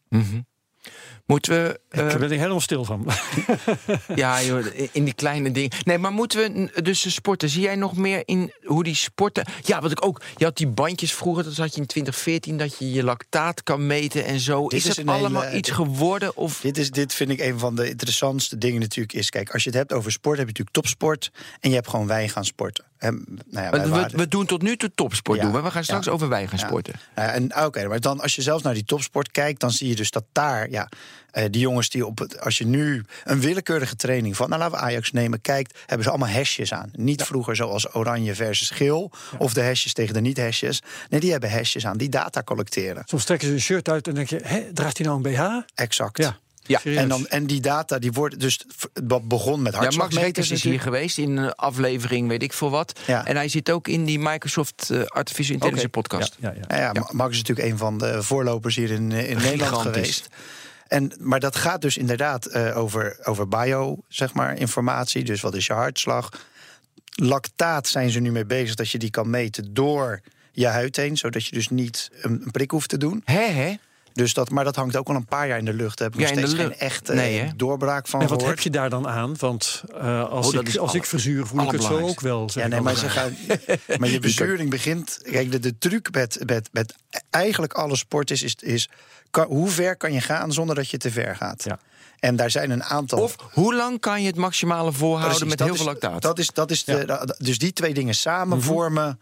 Mhm. Moeten we... eh, Ik ben er helemaal stil van. Ja, joh, in die kleine dingen. Nee, maar moeten we dus de sporten? Zie jij nog meer in hoe die sporten. Ja, wat ik ook. Je had die bandjes vroeger, dat had je in 2014, dat je je lactaat kan meten en zo. Dit is is het allemaal hele- iets dit- geworden? Of Dit, is, dit vind ik een van de interessantste dingen natuurlijk is... kijk, als je het hebt over sport, heb je natuurlijk topsport... en je hebt gewoon wij gaan sporten. Nou ja, wij we, waren- we doen tot nu toe topsport Ja, doen. Maar we gaan straks ja. over wij gaan sporten. Ja, en oké, maar dan als je zelfs naar die topsport kijkt, dan zie je dus dat daar, ja, eh, die jongens die op het, als je nu een willekeurige training van, nou laten we Ajax nemen, kijkt, hebben ze allemaal hesjes aan. Niet vroeger zoals oranje versus geel of de hesjes tegen de niet-hesjes. Nee, die hebben hesjes aan, die data collecteren. Soms trekken ze een shirt uit en denk je, hè, draagt hij nou een BH? Exact. Ja, Ja, serieus. En, dan, en die data, die worden dus dat begon met Ja, Max hartslagmeters is hier geweest in een aflevering, weet ik veel wat. Ja. En hij zit ook in die Microsoft eh, Artificial Intelligence podcast. Ja, ja, ja. Nou ja, Ma- Max is natuurlijk een van de voorlopers hier in, eh, in Nederland geweest. En, maar dat gaat dus inderdaad eh, over, over bio, zeg maar, informatie. Dus wat is je hartslag? Lactaat zijn ze nu mee bezig dat je die kan meten door je huid heen. Zodat je dus niet een, een prik hoeft te doen. Hè, hè? Dus dat, maar dat hangt ook al een paar jaar in de lucht. Daar heb ik Ja, nog steeds geen echte Nee, hè? doorbraak van En wat gehoord. heb je daar dan aan? Want eh, als, Oh, dat ik, als alle- ik verzuur, voel ik het zo ook wel. Ja, nee, maar, altijd. ze gaan, maar je bezuring begint. Kijk, de, de truc met, met, met eigenlijk alle sport is, is, is kan, hoe ver kan je gaan zonder dat je te ver gaat. Ja. En daar zijn een aantal. Of hoe lang kan je het maximale volhouden Precies, met heel is- veel lactaat? Dat is, dat is de, dus die twee dingen samen Mhm. vormen.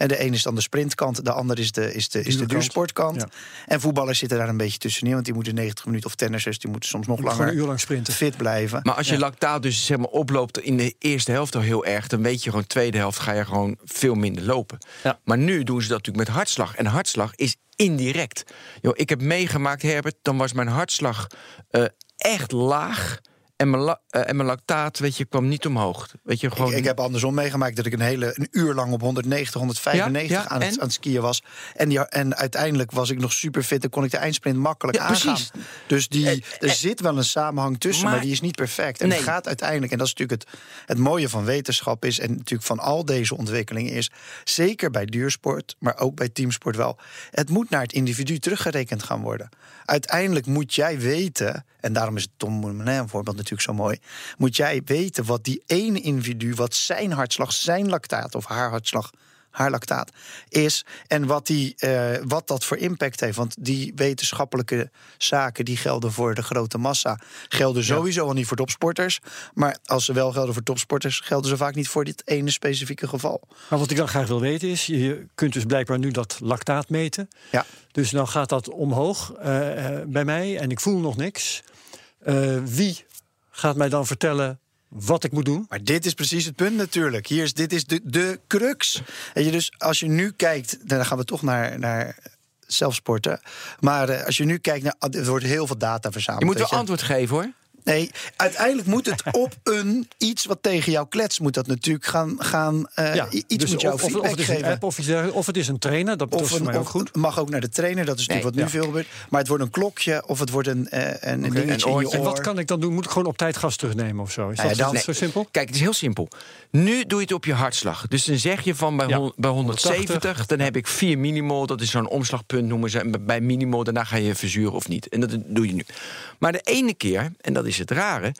En de een is dan de sprintkant, de ander is de, is de, is de duursportkant. Ja. En voetballers zitten daar een beetje tussenin, want die moeten 90 minuten of tennissers, die moeten soms nog Gewoon een langer uur lang sprinten. fit blijven. Maar als je lactaat dus zeg maar oploopt in de eerste helft al heel erg, dan weet je gewoon tweede helft ga je gewoon veel minder lopen. Ja. Maar nu doen ze dat natuurlijk met hartslag. En hartslag is indirect. Yo, ik heb meegemaakt, Herbert, dan was mijn hartslag eh, echt laag. En mijn, la- eh, en mijn lactaat, weet je, kwam niet omhoog. Weet je, gewoon... Ik, ik heb andersom meegemaakt dat ik een hele een uur lang op 190, 195 Ja, ja, aan, het, aan het skiën was. En, die, en uiteindelijk was ik nog super fit en kon ik de eindsprint makkelijk Ja, aangaan. precies. Dus die, Eh, er eh, zit wel een samenhang tussen, maar, maar- die is niet perfect. En Nee. het gaat uiteindelijk, en dat is natuurlijk het, het mooie van wetenschap is... en natuurlijk van al deze ontwikkelingen is... zeker bij duursport, maar ook bij teamsport wel... het moet naar het individu teruggerekend gaan worden. Uiteindelijk moet jij weten, en daarom is het Tom Dumoulin voorbeeld natuurlijk zo mooi... moet jij weten wat die ene individu, wat zijn hartslag, zijn lactaat of haar hartslag, haar lactaat is en wat, die, eh, wat dat voor impact heeft. Want die wetenschappelijke zaken die gelden voor de grote massa, gelden sowieso al niet voor topsporters. Maar als ze wel gelden voor topsporters, gelden ze vaak niet voor dit ene specifieke geval. Maar wat ik dan graag wil weten is, je kunt dus blijkbaar nu dat lactaat meten. Ja. Dus dan gaat dat omhoog eh, eh, bij mij en ik voel nog niks. Wie gaat mij dan vertellen wat ik moet doen? Maar dit is precies het punt natuurlijk. Hier is, dit is de, de crux. En je dus, als je nu kijkt, dan gaan we toch naar, naar zelfsporten. Maar eh, als je nu kijkt naar. Er wordt heel veel data verzameld. je moet wel antwoord geven, hoor. Nee, uiteindelijk moet het op een iets wat tegen jou klets, moet dat natuurlijk gaan. gaan eh, i- iets dus moet jou of, of, het is een geven. app of, iets of het is een trainer, dat Of is voor een, mij ook goed. mag ook naar de trainer, dat is natuurlijk Nee, wat nu ja. veel gebeurt. Maar het wordt een klokje of het wordt een, eh, een, een dingetje in je oortje. En wat oor. kan ik dan doen? Moet ik gewoon op tijd gas terugnemen of zo? Is Nou ja, dat dan- zo simpel? Kijk, het is heel simpel. Nu doe je het op je hartslag. Dus dan zeg je van bij, Ja, hon- bij 170, 180. dan heb ik 4 millimol. Dat is zo'n omslagpunt noemen ze. En bij millimol, daarna ga je verzuren of niet. En dat doe je nu. Maar de ene keer, en dat is het rare,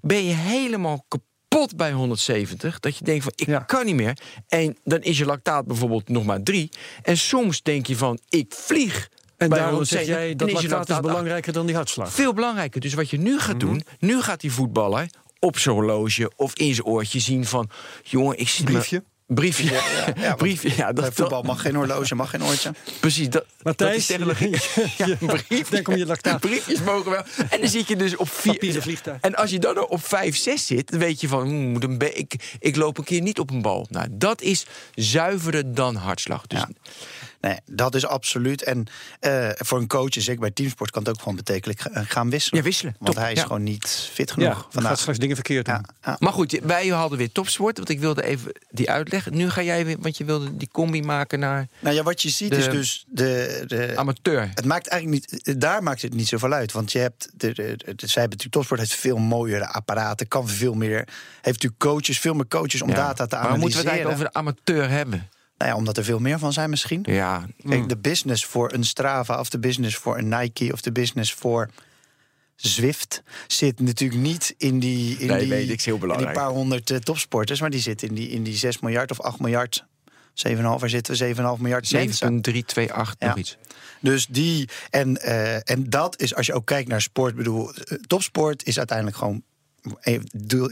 ben je helemaal kapot bij 170. Dat je denkt van, ik Ja. kan niet meer. En dan is je lactaat bijvoorbeeld nog maar 3. En soms denk je van, ik vlieg. En bij daarom zeg 170, jij dat is je lactaat is lactaat belangrijker dan die hartslag. veel belangrijker. Dus wat je nu gaat doen, nu gaat die voetballer op zijn horloge of in zijn oortje zien van, jongen, ik zie Briefje? Briefje. ja, want briefje. Ja, Bij dat, voetbal mag geen horloge, mag geen oortje. precies. Dat, Matthijs, dat is Ja, een briefje. denk om je lactaat. Briefjes mogen wel. En dan zit je dus op vier. Papieren vliegtuig. En als je dan op 5, 6 zit, dan weet je van, hmm, moet een be- ik, ik loop een keer niet op een bal. Nou, dat is zuiverder dan hartslag. Dus Ja. Nee, dat is absoluut. En eh, voor een coach, zeker bij teamsport, kan het ook gewoon betekenen eh, gaan wisselen. Ja, wisselen. Want Top. hij is Ja. gewoon niet fit Ja, genoeg dan vandaag. gaat straks dingen verkeerd doen. Ja, ja. Maar goed, wij hadden weer topsport, want ik wilde even die uitleggen. Nu ga jij weer, want je wilde die combi maken naar Nou ja, wat je ziet De- is dus de, de, amateur. Het maakt eigenlijk niet, daar maakt het niet zoveel uit. Want je hebt, de, de, de, zij hebben natuurlijk, topsport heeft veel mooiere apparaten, kan veel meer, heeft natuurlijk coaches, veel meer coaches om Ja. data te Maar analyseren. moeten we het eigenlijk over de amateur hebben? Nou ja, omdat er veel meer van zijn misschien. Ja, Kijk, de business voor een Strava of de business voor een Nike of de business voor Zwift zit natuurlijk niet in die, in Nee, die, weet ik, is heel die belangrijk. paar honderd eh, topsporters, maar die zit in die, in die 6 miljard of 8 miljard. 7,5, waar zitten we? 7,5 miljard mensen. 7,328 nog Ja. iets. Dus die, en, eh, en dat is, als je ook kijkt naar sport, bedoel, eh, topsport is uiteindelijk gewoon,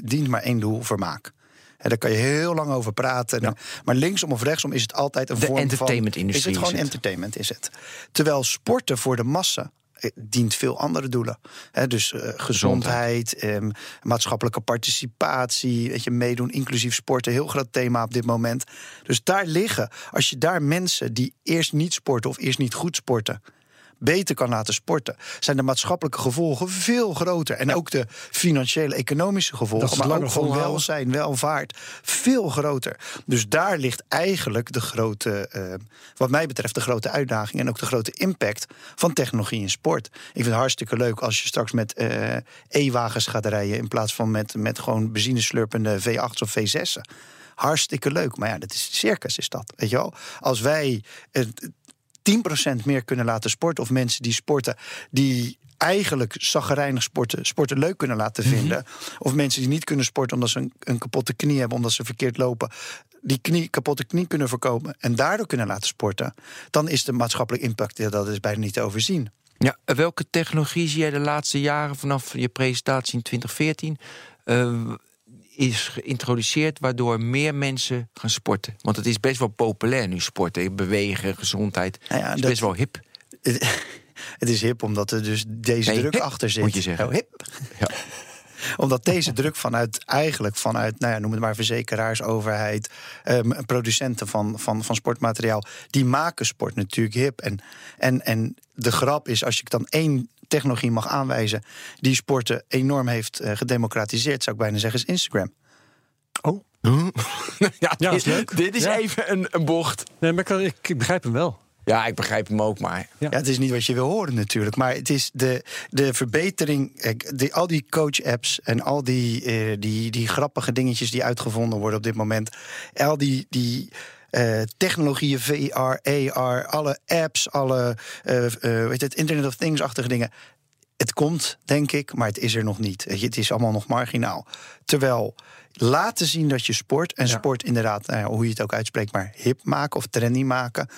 dient maar één doel, vermaak. En daar kan je heel lang over praten. Maar linksom of rechtsom is het altijd een De vorm van... entertainmentindustrie Is het gewoon is het. entertainment, is het. Terwijl sporten voor de massa eh, dient veel andere doelen. Dus eh, gezondheid, ehm, maatschappelijke participatie, weet je, meedoen, inclusief sporten, heel groot thema op dit moment. Dus daar liggen, als je daar mensen die eerst niet sporten of eerst niet goed sporten, beter kan laten sporten, zijn de maatschappelijke gevolgen veel groter. En ook de financiële, economische gevolgen, het maar ook gewoon welzijn, welvaart, veel groter. Dus daar ligt eigenlijk de grote, eh, wat mij betreft, de grote uitdaging en ook de grote impact van technologie in sport. Ik vind het hartstikke leuk als je straks met eh, e-wagens gaat rijden in plaats van met, met gewoon benzineslurpende V8's of V6'en. Hartstikke leuk, maar ja, dat is circus, is dat. Weet je wel? Als wij eh, 10% meer kunnen laten sporten, of mensen die sporten, die eigenlijk zaggerijnig sporten, sporten leuk kunnen laten vinden. Of mensen die niet kunnen sporten omdat ze een, een kapotte knie hebben, omdat ze verkeerd lopen. Die knie, kapotte knie kunnen voorkomen en daardoor kunnen laten sporten. Dan is de maatschappelijke impact, ja, dat is bijna niet te overzien. Ja, welke technologie zie jij de laatste jaren vanaf je presentatie in 2014 eh, is geïntroduceerd waardoor meer mensen gaan sporten? Want het is best wel populair nu sporten, bewegen, gezondheid. Nou ja, het is dat- best wel hip. Het is hip omdat er dus deze Nee, druk hip, achter zit. moet je zeggen. Oh, hip. Ja. Omdat deze druk vanuit, eigenlijk vanuit, nou ja, noem het maar verzekeraars, overheid, ehm, producenten van, van, van sportmateriaal, die maken sport natuurlijk hip. En, en, en de grap is, als je dan één technologie mag aanwijzen die sporten enorm heeft uh, gedemocratiseerd, zou ik bijna zeggen, is Instagram. Oh. ja, Ja, dit, is leuk. dit is Ja. even een, een bocht. Nee, maar ik, ik, begrijp hem wel. Ja, ik begrijp hem ook, maar... Ja, het is niet wat je wil horen natuurlijk. Maar het is de, de verbetering. Die, al die coach-apps en al die, eh, die, die grappige dingetjes die uitgevonden worden op dit moment. Al die. die eh, technologieën, VR, AR, alle apps, alle eh, eh, weet het, Internet of Things-achtige dingen. Het komt, denk ik, maar het is er nog niet. Het is allemaal nog marginaal. Terwijl laten zien dat je sport, en Ja. sport inderdaad, nou ja, hoe je het ook uitspreekt, maar hip maken of trendy maken,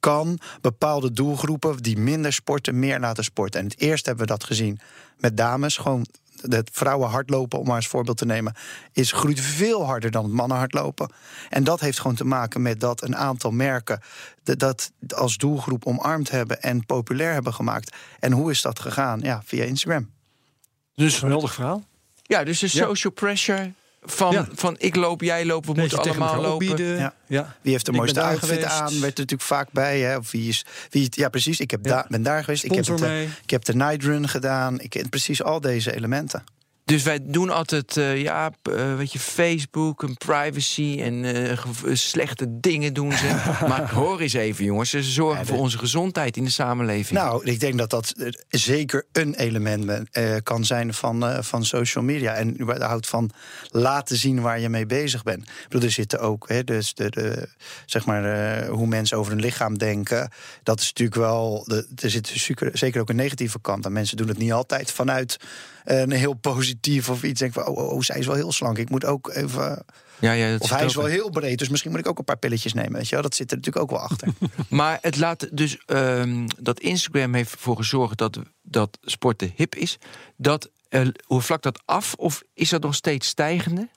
kan bepaalde doelgroepen die minder sporten, meer laten sporten. En het eerst hebben we dat gezien met dames. Gewoon het vrouwen hardlopen, om maar als voorbeeld te nemen, is groeit veel harder dan het mannen hardlopen. En dat heeft gewoon te maken met dat een aantal merken de- dat als doelgroep omarmd hebben en populair hebben gemaakt. En hoe is dat gegaan? Ja, via Instagram. Dus geweldig verhaal. Ja, dus de Ja. social pressure van, Ja. van ik loop, jij loopt, we moeten allemaal lopen. Ja. Ja. Wie heeft de mooiste outfit aan? Werd er natuurlijk vaak bij. Hè? Of wie is, wie, ja, precies. Ik heb Ja. daar ben daar geweest. Ik heb, het, eh, ik heb de night run gedaan. Ik ken precies al deze elementen. Dus wij doen altijd, eh, ja, eh, weet je, Facebook en privacy en eh, slechte dingen doen ze. maar hoor eens even, jongens, ze zorgen Ja, voor onze gezondheid in de samenleving. Nou, ik denk dat dat zeker een element kan zijn van, van social media. En überhaupt van laten zien waar je mee bezig bent. Ik bedoel, er zitten ook, hè, dus de, de, zeg maar, hoe mensen over hun lichaam denken. Dat is natuurlijk wel, de, er zit zeker, zeker ook een negatieve kant aan. Mensen doen het niet altijd vanuit eh, een heel positief of iets. Denken van, oh, oh, oh, zij is wel heel slank. Ik moet ook even. ja, ja, dat Of hij is wel heel breed, dus misschien moet ik ook een paar pilletjes nemen. Weet je wel? Dat zit er natuurlijk ook wel achter. Maar het laat dus ehm, dat Instagram heeft ervoor gezorgd dat, dat sporten hip is. Dat, eh, hoe vlak dat af? Of is dat nog steeds stijgende?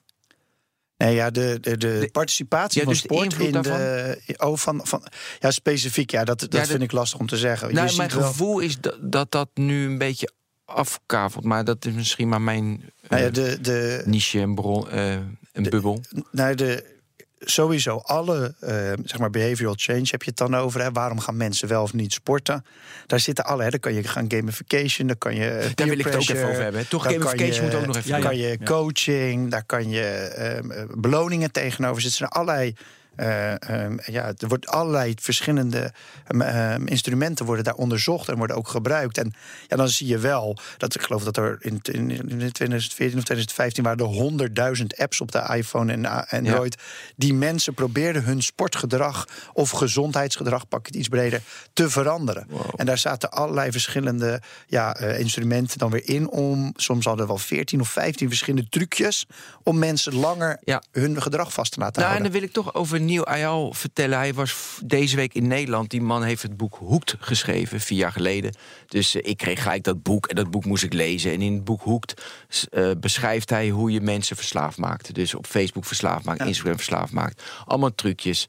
Nee, ja, de, de, de, De- participatie Ja, van dus sport in de. Oh, van, van, ja, specifiek. Ja, dat, dat vind ik lastig om te zeggen. Nou, mijn wel- gevoel is dat, dat dat nu een beetje afkavelt. Maar dat is misschien maar mijn Nou ja, de, de, niche en bron, eh, een bubbel. nou, de, sowieso alle eh, zeg maar behavioral change heb je het dan over. Hè. Waarom gaan mensen wel of niet sporten? Daar zitten alle. Hè. Dan kan je gaan gamification, dan kan je. Daar wil ik het ook even over hebben. Toch gamification je- moet ook nog even. Ja, ja. kan je coaching, daar kan je ehm, eh, beloningen tegenover zitten. Er zijn allerlei. Eh, ehm, ja, er wordt allerlei verschillende ehm, ehm, instrumenten worden daar onderzocht en worden ook gebruikt. En ja, dan zie je wel dat ik geloof dat er in, in, in 2014 of 2015 waren er 100.000 apps op de iPhone en a- Android die mensen probeerden hun sportgedrag of gezondheidsgedrag, pak het iets breder, te veranderen. En daar zaten allerlei verschillende ja, eh, instrumenten dan weer in om. Soms hadden we wel 14 of 15 verschillende trucjes om mensen langer Ja. hun gedrag vast te laten Nou, en houden. dan wil ik toch over Nieuw Ayal vertellen. Hij was deze week in Nederland. Die man heeft het boek Hoekt geschreven, vier jaar geleden. Dus eh, ik kreeg gelijk dat boek en dat boek moest ik lezen. En in het boek Hoekt eh, beschrijft hij hoe je mensen verslaafd maakt. Dus op Facebook verslaafd maakt, Instagram verslaafd maakt. Allemaal trucjes.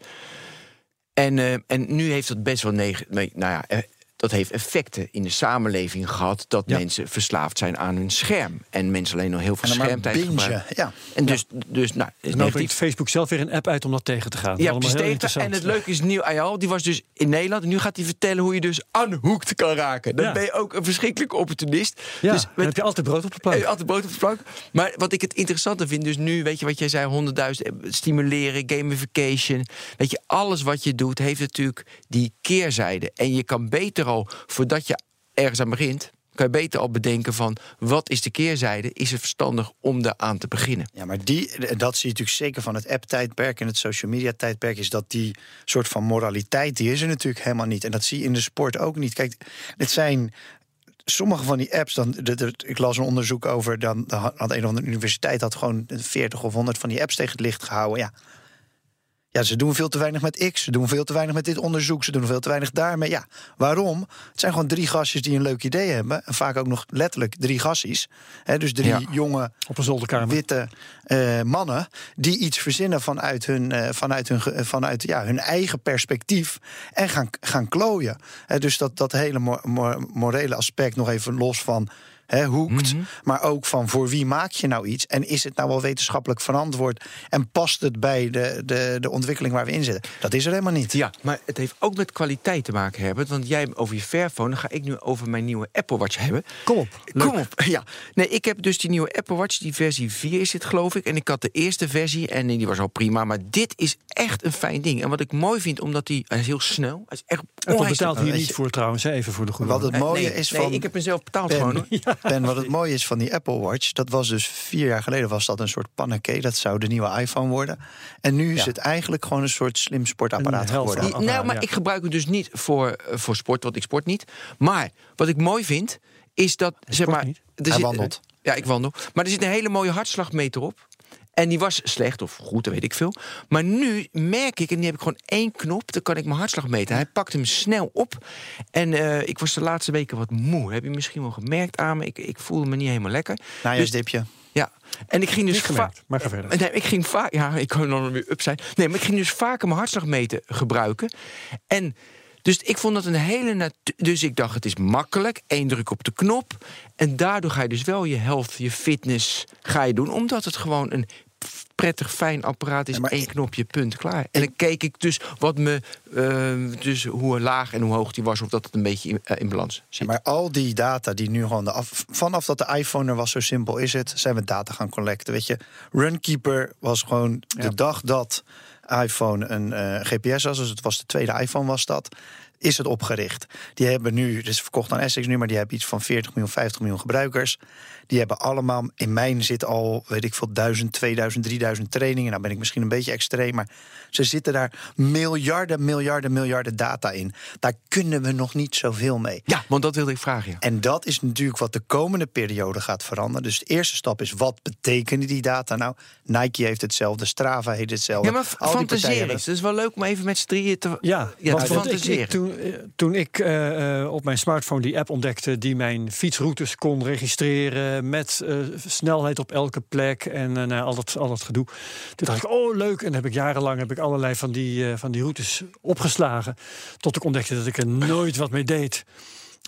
En, eh, en nu heeft dat best wel neg nee, nou ja, dat heeft effecten in de samenleving gehad dat Ja. mensen verslaafd zijn aan hun scherm. En mensen alleen nog heel veel En dan maar schermtijd gebruiken. ja. En dus, dus nou, is En nou brengt Facebook zelf weer een app uit om dat tegen te gaan. Ja, precies. tegen- En het leuke is, Nieuw Ayal, die was dus in Nederland. En nu gaat hij vertellen hoe je dus unhooked kan raken. Dan Ja. ben je ook een verschrikkelijke opportunist. Ja, dus dan heb je altijd brood op de heb plank. je altijd brood op de plank. Maar wat ik het interessante vind, dus nu, weet je wat jij zei, 100.000 stimuleren, gamification. Weet je, alles wat je doet heeft natuurlijk die keerzijde. En je kan beter voordat je ergens aan begint, kan je beter al bedenken van wat is de keerzijde? Is het verstandig om daar aan te beginnen? Ja, maar die, dat zie je natuurlijk zeker van het app-tijdperk en het social media-tijdperk, is dat die soort van moraliteit, die is er natuurlijk helemaal niet. En dat zie je in de sport ook niet. Kijk, het zijn sommige van die apps, dan, de, de- ik las een onderzoek over, dan dan had een of andere universiteit had gewoon 40 of 100 van die apps tegen het licht gehouden. Ja. Ja, ze doen veel te weinig met X. Ze doen veel te weinig met dit onderzoek. Ze doen veel te weinig daarmee. Ja, waarom? Het zijn gewoon drie gastjes die een leuk idee hebben. En vaak ook nog letterlijk drie gassies. Hè, dus drie Ja. jonge Op een witte eh, mannen die iets verzinnen vanuit hun, eh, vanuit hun, ge- vanuit, ja, hun eigen perspectief en gaan, gaan klooien. Eh, dus dat, dat hele mo- mo- morele aspect nog even los van hè, hoekt. Maar ook van voor wie maak je nou iets? En is het nou wel wetenschappelijk verantwoord? En past het bij de, de, de ontwikkeling waar we in zitten? Dat is er helemaal niet. Ja, maar het heeft ook met kwaliteit te maken, Herbert. Want jij over je Fairphone, dan ga ik nu over mijn nieuwe Apple Watch hebben. Kom op. Kom op. Ja. Nee, ik heb dus die nieuwe Apple Watch, die versie 4 is dit, geloof ik. En ik had de eerste versie en die was al prima. Maar dit is echt een fijn ding. En wat ik mooi vind, omdat die, hij is heel snel. Hij is echt Apple betaalt hier niet voor trouwens, even voor de goede Wat het mooie nee, is nee, van... ik heb hem zelf betaald gewoon. hoor. Ben, ben, wat het mooie is van die Apple Watch, dat was dus vier jaar geleden was dat een soort panneke. Dat zou de nieuwe iPhone worden. En nu is Ja. het eigenlijk gewoon een soort slim sportapparaat geworden. Die- nou, maar ja. ik gebruik hem dus niet voor, eh, voor sport, want ik sport niet. Maar wat ik mooi vind, is dat zeg maar. niet? er Hij zit- wandelt. Ja, ik wandel. Maar er zit een hele mooie hartslagmeter op. En die was slecht of goed, dat weet ik veel. Maar nu merk ik, en die heb ik gewoon één knop, dan kan ik mijn hartslag meten. Hij pakt hem snel op. En eh, ik was de laatste weken wat moe. Heb je misschien wel gemerkt aan me? Ik, ik voelde me niet helemaal lekker. Najaarsdipje. Ja, en ik ging dus Niet va- gemerkt, maar ga verder. Nee, ik ging vaak. Ja, ik kan dan weer up zijn. Nee, maar ik ging dus vaker mijn hartslagmeter gebruiken. En dus ik vond dat een hele. Dus ik dacht, het is makkelijk. Eén druk op de knop. En daardoor ga je dus wel je health, je fitness ga je doen. Omdat het gewoon een prettig fijn apparaat is. Ja, maar ik- knopje, punt, klaar. En dan keek ik dus wat me. eh, dus hoe laag en hoe hoog die was. Of dat het een beetje in, eh, in balans zit. Maar al die data die nu gewoon... De af, vanaf dat de iPhone er was, zo simpel is het... zijn we data gaan collecten, weet je. Runkeeper was gewoon de dag dat iPhone een eh, GPS was... dus het was de tweede iPhone was dat... is het opgericht. Die hebben nu, dus verkocht aan Essex nu... maar die hebben iets van 40 miljoen, 50 miljoen gebruikers. Die hebben allemaal... In mijn zit al, weet ik veel, 1000, 2000, 3000 trainingen. Nou ben ik misschien een beetje extreem... maar ze zitten daar miljarden, miljarden, miljarden data in. Daar kunnen we nog niet zoveel mee. Ja, want dat wilde ik vragen. Ja. En dat is natuurlijk wat de komende periode gaat veranderen. Dus de eerste stap is, wat betekenen die data nou? Nike heeft hetzelfde, Strava heeft hetzelfde. Ja, maar eens. Het is wel leuk om even met z'n drieën te... Ja, Ja, want, te want ik, fantaseren. ik- toen, eh, toen ik eh, eh, op mijn smartphone die app ontdekte die mijn fietsroutes kon registreren met eh, snelheid op elke plek en al, dat, al dat gedoe. Toen dacht ik, oh leuk. En dan heb ik jarenlang heb ik allerlei van die, eh, van die routes opgeslagen. Tot ik ontdekte dat ik er nooit wat mee deed.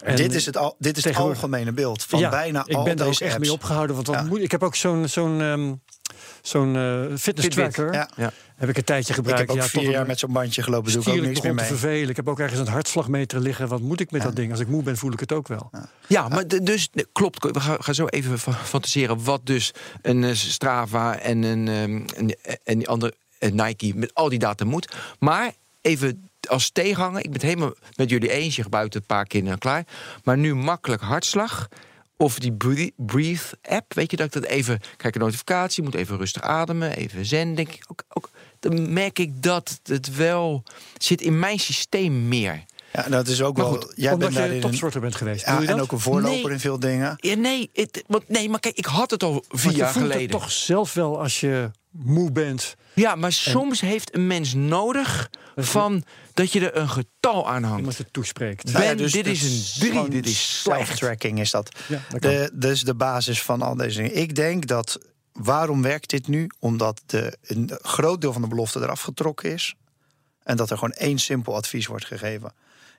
En dit is het, al, dit is het algemene beeld van ja, bijna ik al ben er ook echt apps. mee opgehouden. Want wat Ja. moet, ik heb ook zo'n zo'n ehm, zo'n eh, fitness Fitbit, tracker. Ja. Ja. Heb ik een tijdje Ik gebruikt. heb ook ja, vier tot jaar een- met zo'n bandje gelopen, doe ik ook niks meer begon te mee. vervelen. Ik heb ook ergens een hartslagmeter liggen. Wat moet ik met dat ding? Als ik moe ben, voel ik het ook wel. Ja, maar de- dus klopt. We gaan, gaan zo even fa- fantaseren wat dus een eh, Strava en een ehm, en, en die andere Nike met al die data moet. Maar even als tegenhanger, ik ben het helemaal met jullie eens. Je gebruikt het een paar keer en klaar. Maar nu makkelijk hartslag. Of die Bre- Breathe app, weet je dat ik dat even kijk een notificatie, moet even rustig ademen, even zen, denk ik ook, ook. Dan merk ik dat het wel zit in mijn systeem meer. Ja, dat is ook Maar wel. goed, jij Omdat bent je een- topsporter bent geweest. Ja, Doe je en ook een voorloper Nee. in veel dingen. Ja, nee, het, want, nee, maar kijk, ik had het al vier jaar voelt het geleden. toch zelf wel als je moe bent. Ja, maar soms heeft een mens nodig van dat je er een getal aan hangt. Iemand het toespreekt. Ben, Nou ja, dus dit is een drie, dit is slecht. Self-tracking is dat. Ja, dat kan. de, dus de basis van al deze dingen. Ik denk dat. Waarom werkt dit nu? Omdat de, een groot deel van de belofte eraf getrokken is. En dat er gewoon één simpel advies wordt gegeven.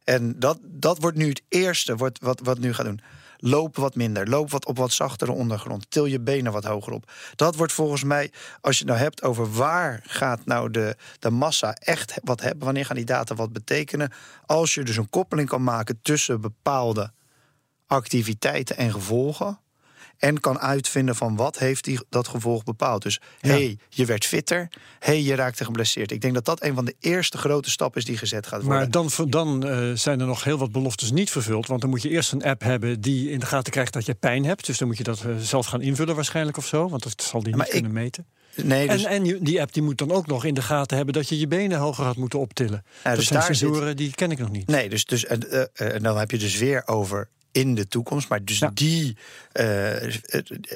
En dat, dat wordt nu het eerste wordt, wat, wat nu gaat doen. Loop wat minder. Loop wat op wat zachtere ondergrond. Til je benen wat hoger op. Dat wordt volgens mij, als je het nou hebt over waar gaat nou de, de massa echt wat hebben, wanneer gaan die data wat betekenen. Als je dus een koppeling kan maken tussen bepaalde activiteiten en gevolgen. En kan uitvinden van wat heeft die, dat gevolg bepaald. Dus hey, je werd fitter. hey, je raakte geblesseerd. Ik denk dat dat een van de eerste grote stappen is die gezet gaat worden. Maar dan, dan eh, zijn er nog heel wat beloftes niet vervuld. Want dan moet je eerst een app hebben die in de gaten krijgt dat je pijn hebt. Dus dan moet je dat eh, zelf gaan invullen waarschijnlijk of zo. Want dat zal die maar niet ik- kunnen meten. nee, dus, En, en die app die moet dan ook nog in de gaten hebben dat je je benen hoger had moeten optillen. dat dus zijn daar zit- sensoren die ken ik nog niet. nee, dus, dus en, eh, en dan heb je dus weer over in de toekomst. Maar dus Ja. die, eh,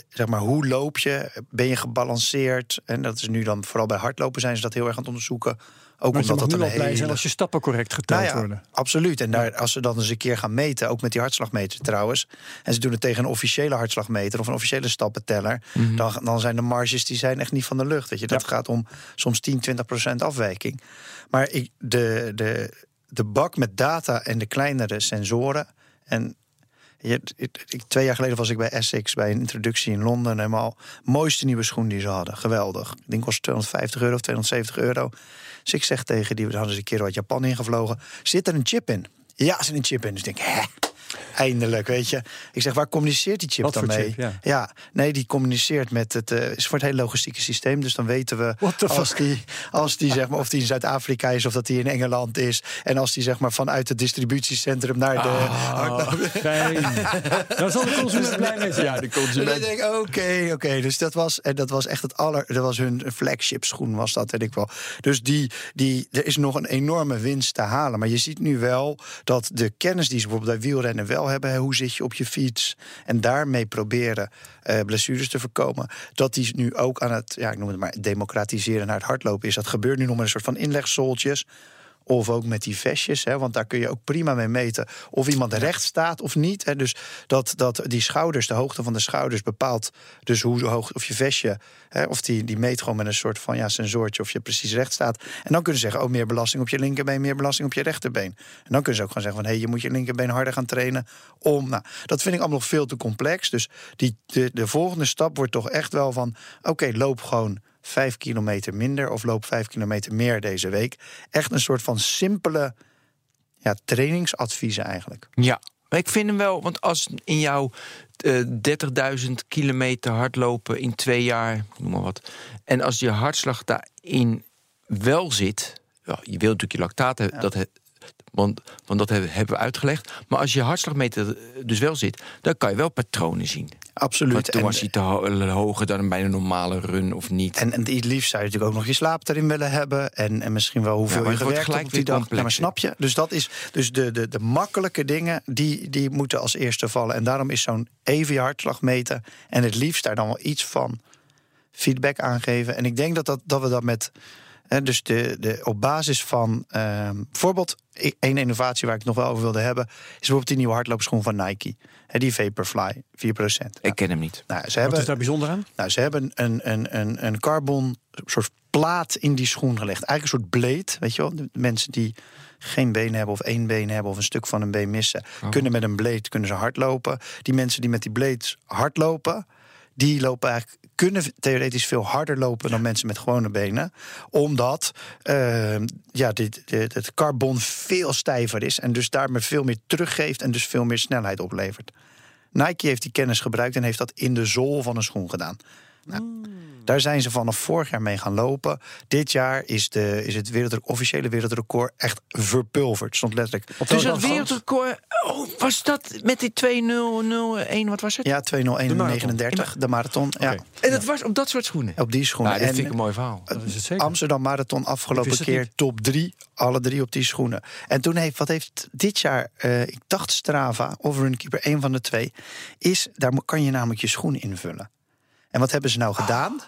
zeg maar, hoe loop je? Ben je gebalanceerd? En dat is nu dan, vooral bij hardlopen zijn ze dat heel erg aan het onderzoeken. Ook Maar omdat dat een blij zijn hele- als je stappen correct geteld Nou ja, worden. absoluut. En daar, als ze dan eens een keer gaan meten, ook met die hartslagmeter trouwens. En ze doen het tegen een officiële hartslagmeter of een officiële stappenteller. dan, dan zijn de marges die zijn echt niet van de lucht. Weet je. Dat Ja. gaat om soms 10, 20 procent afwijking. Maar ik, de, de, de bak met data en de kleinere sensoren. En Twee jaar geleden was ik bij Essex bij een introductie in Londen. Helemaal mooiste nieuwe schoen die ze hadden. Geweldig. Ik denk was 250 euro of 270 euro. Dus ik zeg tegen die, we hadden ze een keer uit Japan ingevlogen. Zit er een chip in? Ja, er zit een chip in. Dus ik denk, hè? Eindelijk, weet je. Ik zeg, waar communiceert die chip Wat dan voor mee? chip? Ja. nee, die communiceert met het. eh, is voor het hele logistieke systeem. Dus dan weten we What the als fuck? die, als die zeg maar, of die in Zuid-Afrika is of dat die in Engeland is. En als die zeg maar vanuit het distributiecentrum naar de. Oh, fijn. Nou zal de consument blij mee zijn. Ja, de Dus consument. ik denk, oké, oké. Dus dat was, en dat was echt het aller. Dat was hun flagship schoen, was dat, weet ik wel. Dus die, die, er is nog een enorme winst te halen. Maar je ziet nu wel dat de kennis die ze bijvoorbeeld bij wielrennen wel hebben. hè, Hoe zit je op je fiets? En daarmee proberen eh, blessures te voorkomen. Dat die nu ook aan het, ja, ik noem het maar, democratiseren naar het hardlopen is. Dat gebeurt nu nog met een soort van inlegsoltjes. Of ook met die vestjes, hè, want daar kun je ook prima mee meten of iemand recht staat of niet. Hè. Dus dat, dat die schouders, de hoogte van de schouders bepaalt dus hoe hoog of je vestje, hè, of die, die meet gewoon met een soort van ja, sensortje of je precies recht staat. En dan kunnen ze zeggen, oh, meer belasting op je linkerbeen, meer belasting op je rechterbeen. En dan kunnen ze ook gewoon zeggen van, hé, hey, je moet je linkerbeen harder gaan trainen om. Nou, dat vind ik allemaal nog veel te complex. Dus die, de, de volgende stap wordt toch echt wel van, oké, loop gewoon vijf kilometer minder of loop vijf kilometer meer deze week. Echt een soort van simpele ja, trainingsadviezen eigenlijk. Ja, maar ik vind hem wel, want als in jouw eh 30.000 kilometer hardlopen in twee jaar, noem maar wat, en als je hartslag daarin wel zit, ja, je wilt natuurlijk je lactaat hebben, dat, he- want, want dat hebben we uitgelegd, maar als je hartslagmeter dus wel zit, dan kan je wel patronen zien. Absoluut. Want toen En- was hij te ho- hoger dan bij een normale run of niet. En, en het liefst zou je natuurlijk ook nog je slaap erin willen hebben. En, en misschien wel hoeveel je gewerkt hebt op die dag. Ja, maar snap je? Dus, dat is, dus de, de, de makkelijke dingen, die, die moeten als eerste vallen. En daarom is zo'n even je hartslag meten. En het liefst daar dan wel iets van feedback aangeven. En ik denk dat, dat, dat we dat met... Dus de, de, op basis van ehm, bijvoorbeeld e- één innovatie waar ik het nog wel over wilde hebben, is bijvoorbeeld die nieuwe hardloopschoen van Nike. Hè, die Vaporfly, 4%. ik ken hem niet. Nou, ze Wat hebben, is daar bijzonder aan? nou, ze hebben een, een, een, een carbon soort plaat in die schoen gelegd. Eigenlijk een soort blade, weet je wel. De mensen die geen been hebben of één been hebben of een stuk van een been missen, kunnen met een blade kunnen ze hardlopen. Die mensen die met die blades hardlopen, die lopen eigenlijk kunnen theoretisch veel harder lopen dan mensen met gewone benen, omdat eh, ja, dit, dit, het carbon veel stijver is en dus daarmee veel meer teruggeeft en dus veel meer snelheid oplevert. Nike heeft die kennis gebruikt en heeft dat in de zool van een schoen gedaan. Nou, Daar zijn ze vanaf vorig jaar mee gaan lopen. Dit jaar is, de, is het wereldrec- officiële wereldrecord echt verpulverd. Stond letterlijk. Op Dus dat wereldrecord, oh, was dat met die 2001, wat was het? Ja, 2.01.39, de marathon. Ja, Oké. En dat was op dat soort schoenen. op die schoenen. Nou, dat vind ik een mooi verhaal. Dat is het zeker. Amsterdam Marathon afgelopen keer niet. top drie. Alle drie op die schoenen. En toen heeft, wat heeft dit jaar, eh, ik dacht Strava of Runkeeper, een van de twee, is, daar kan je namelijk je schoen invullen. En wat hebben ze nou gedaan?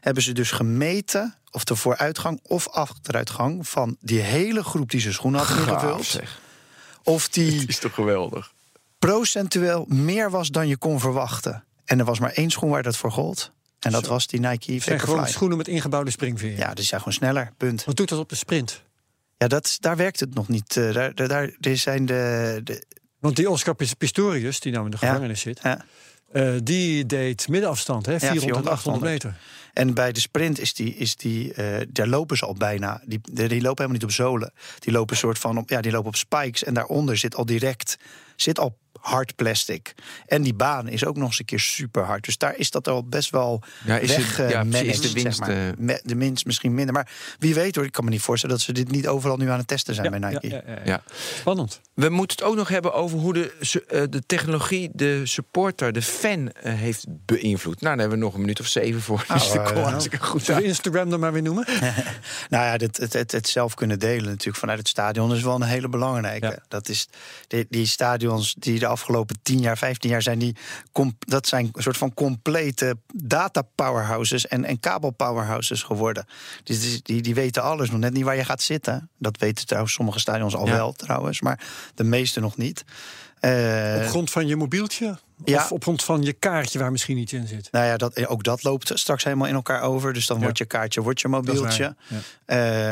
Hebben ze dus gemeten of de vooruitgang of achteruitgang van die hele groep die zijn schoenen had ingevuld. zeg. Of die is toch geweldig? procentueel meer was dan je kon verwachten. En er was maar één schoen waar dat voor gold. En dat Zo. was die Nike zijn gewoon Vaporfly. schoenen met ingebouwde springveren. Ja, die zijn gewoon sneller, punt. Wat doet dat op de sprint? Ja, dat, daar werkt het nog niet. Eh, daar, daar, daar er zijn de, de Want die Oscar Pis- Pistorius, die nou in de Ja. gevangenis zit... ja. eh, die deed middenafstand, hè? 400 en 400, 800 meter. En bij de sprint is die, is die eh, daar lopen ze al bijna. Die, lopen helemaal niet op zolen. Die lopen soort van op, ja, die lopen op spikes. En daaronder zit al direct zit al hard plastic. En die baan is ook nog eens een keer super hard. Dus daar is dat al best wel Ja, is het- ja, managed, is de winst, zeg maar. eh, de winst misschien minder. Maar wie weet hoor, ik kan me niet voorstellen dat ze dit niet overal nu aan het testen zijn bij Nike. ja, ja, ja. Ja. Spannend. We moeten het ook nog hebben over hoe de, eh, de technologie de supporter, de fan, eh, heeft beïnvloed. Nou, daar hebben we nog een minuut of zeven voor. Nou, dus dat eh, komt hartstikke goed Zullen we. Instagram dan maar weer noemen? Nou ja, het, het, het, het zelf kunnen delen natuurlijk vanuit het stadion is wel een hele belangrijke. Ja. Dat is die, die die de afgelopen 10 jaar, 15 jaar zijn, die, dat zijn een soort van complete data powerhouses en, en kabel powerhouses geworden. Dus die, die, die weten alles, nog net niet waar je gaat zitten. Dat weten trouwens sommige stadions al Ja. wel trouwens, maar de meeste nog niet. Eh, Op grond van je mobieltje? ja. Of op grond van je kaartje waar misschien iets in zit? nou ja, dat, ook dat loopt straks helemaal in elkaar over. Dus dan Ja. wordt je kaartje, wordt je mobieltje. ja.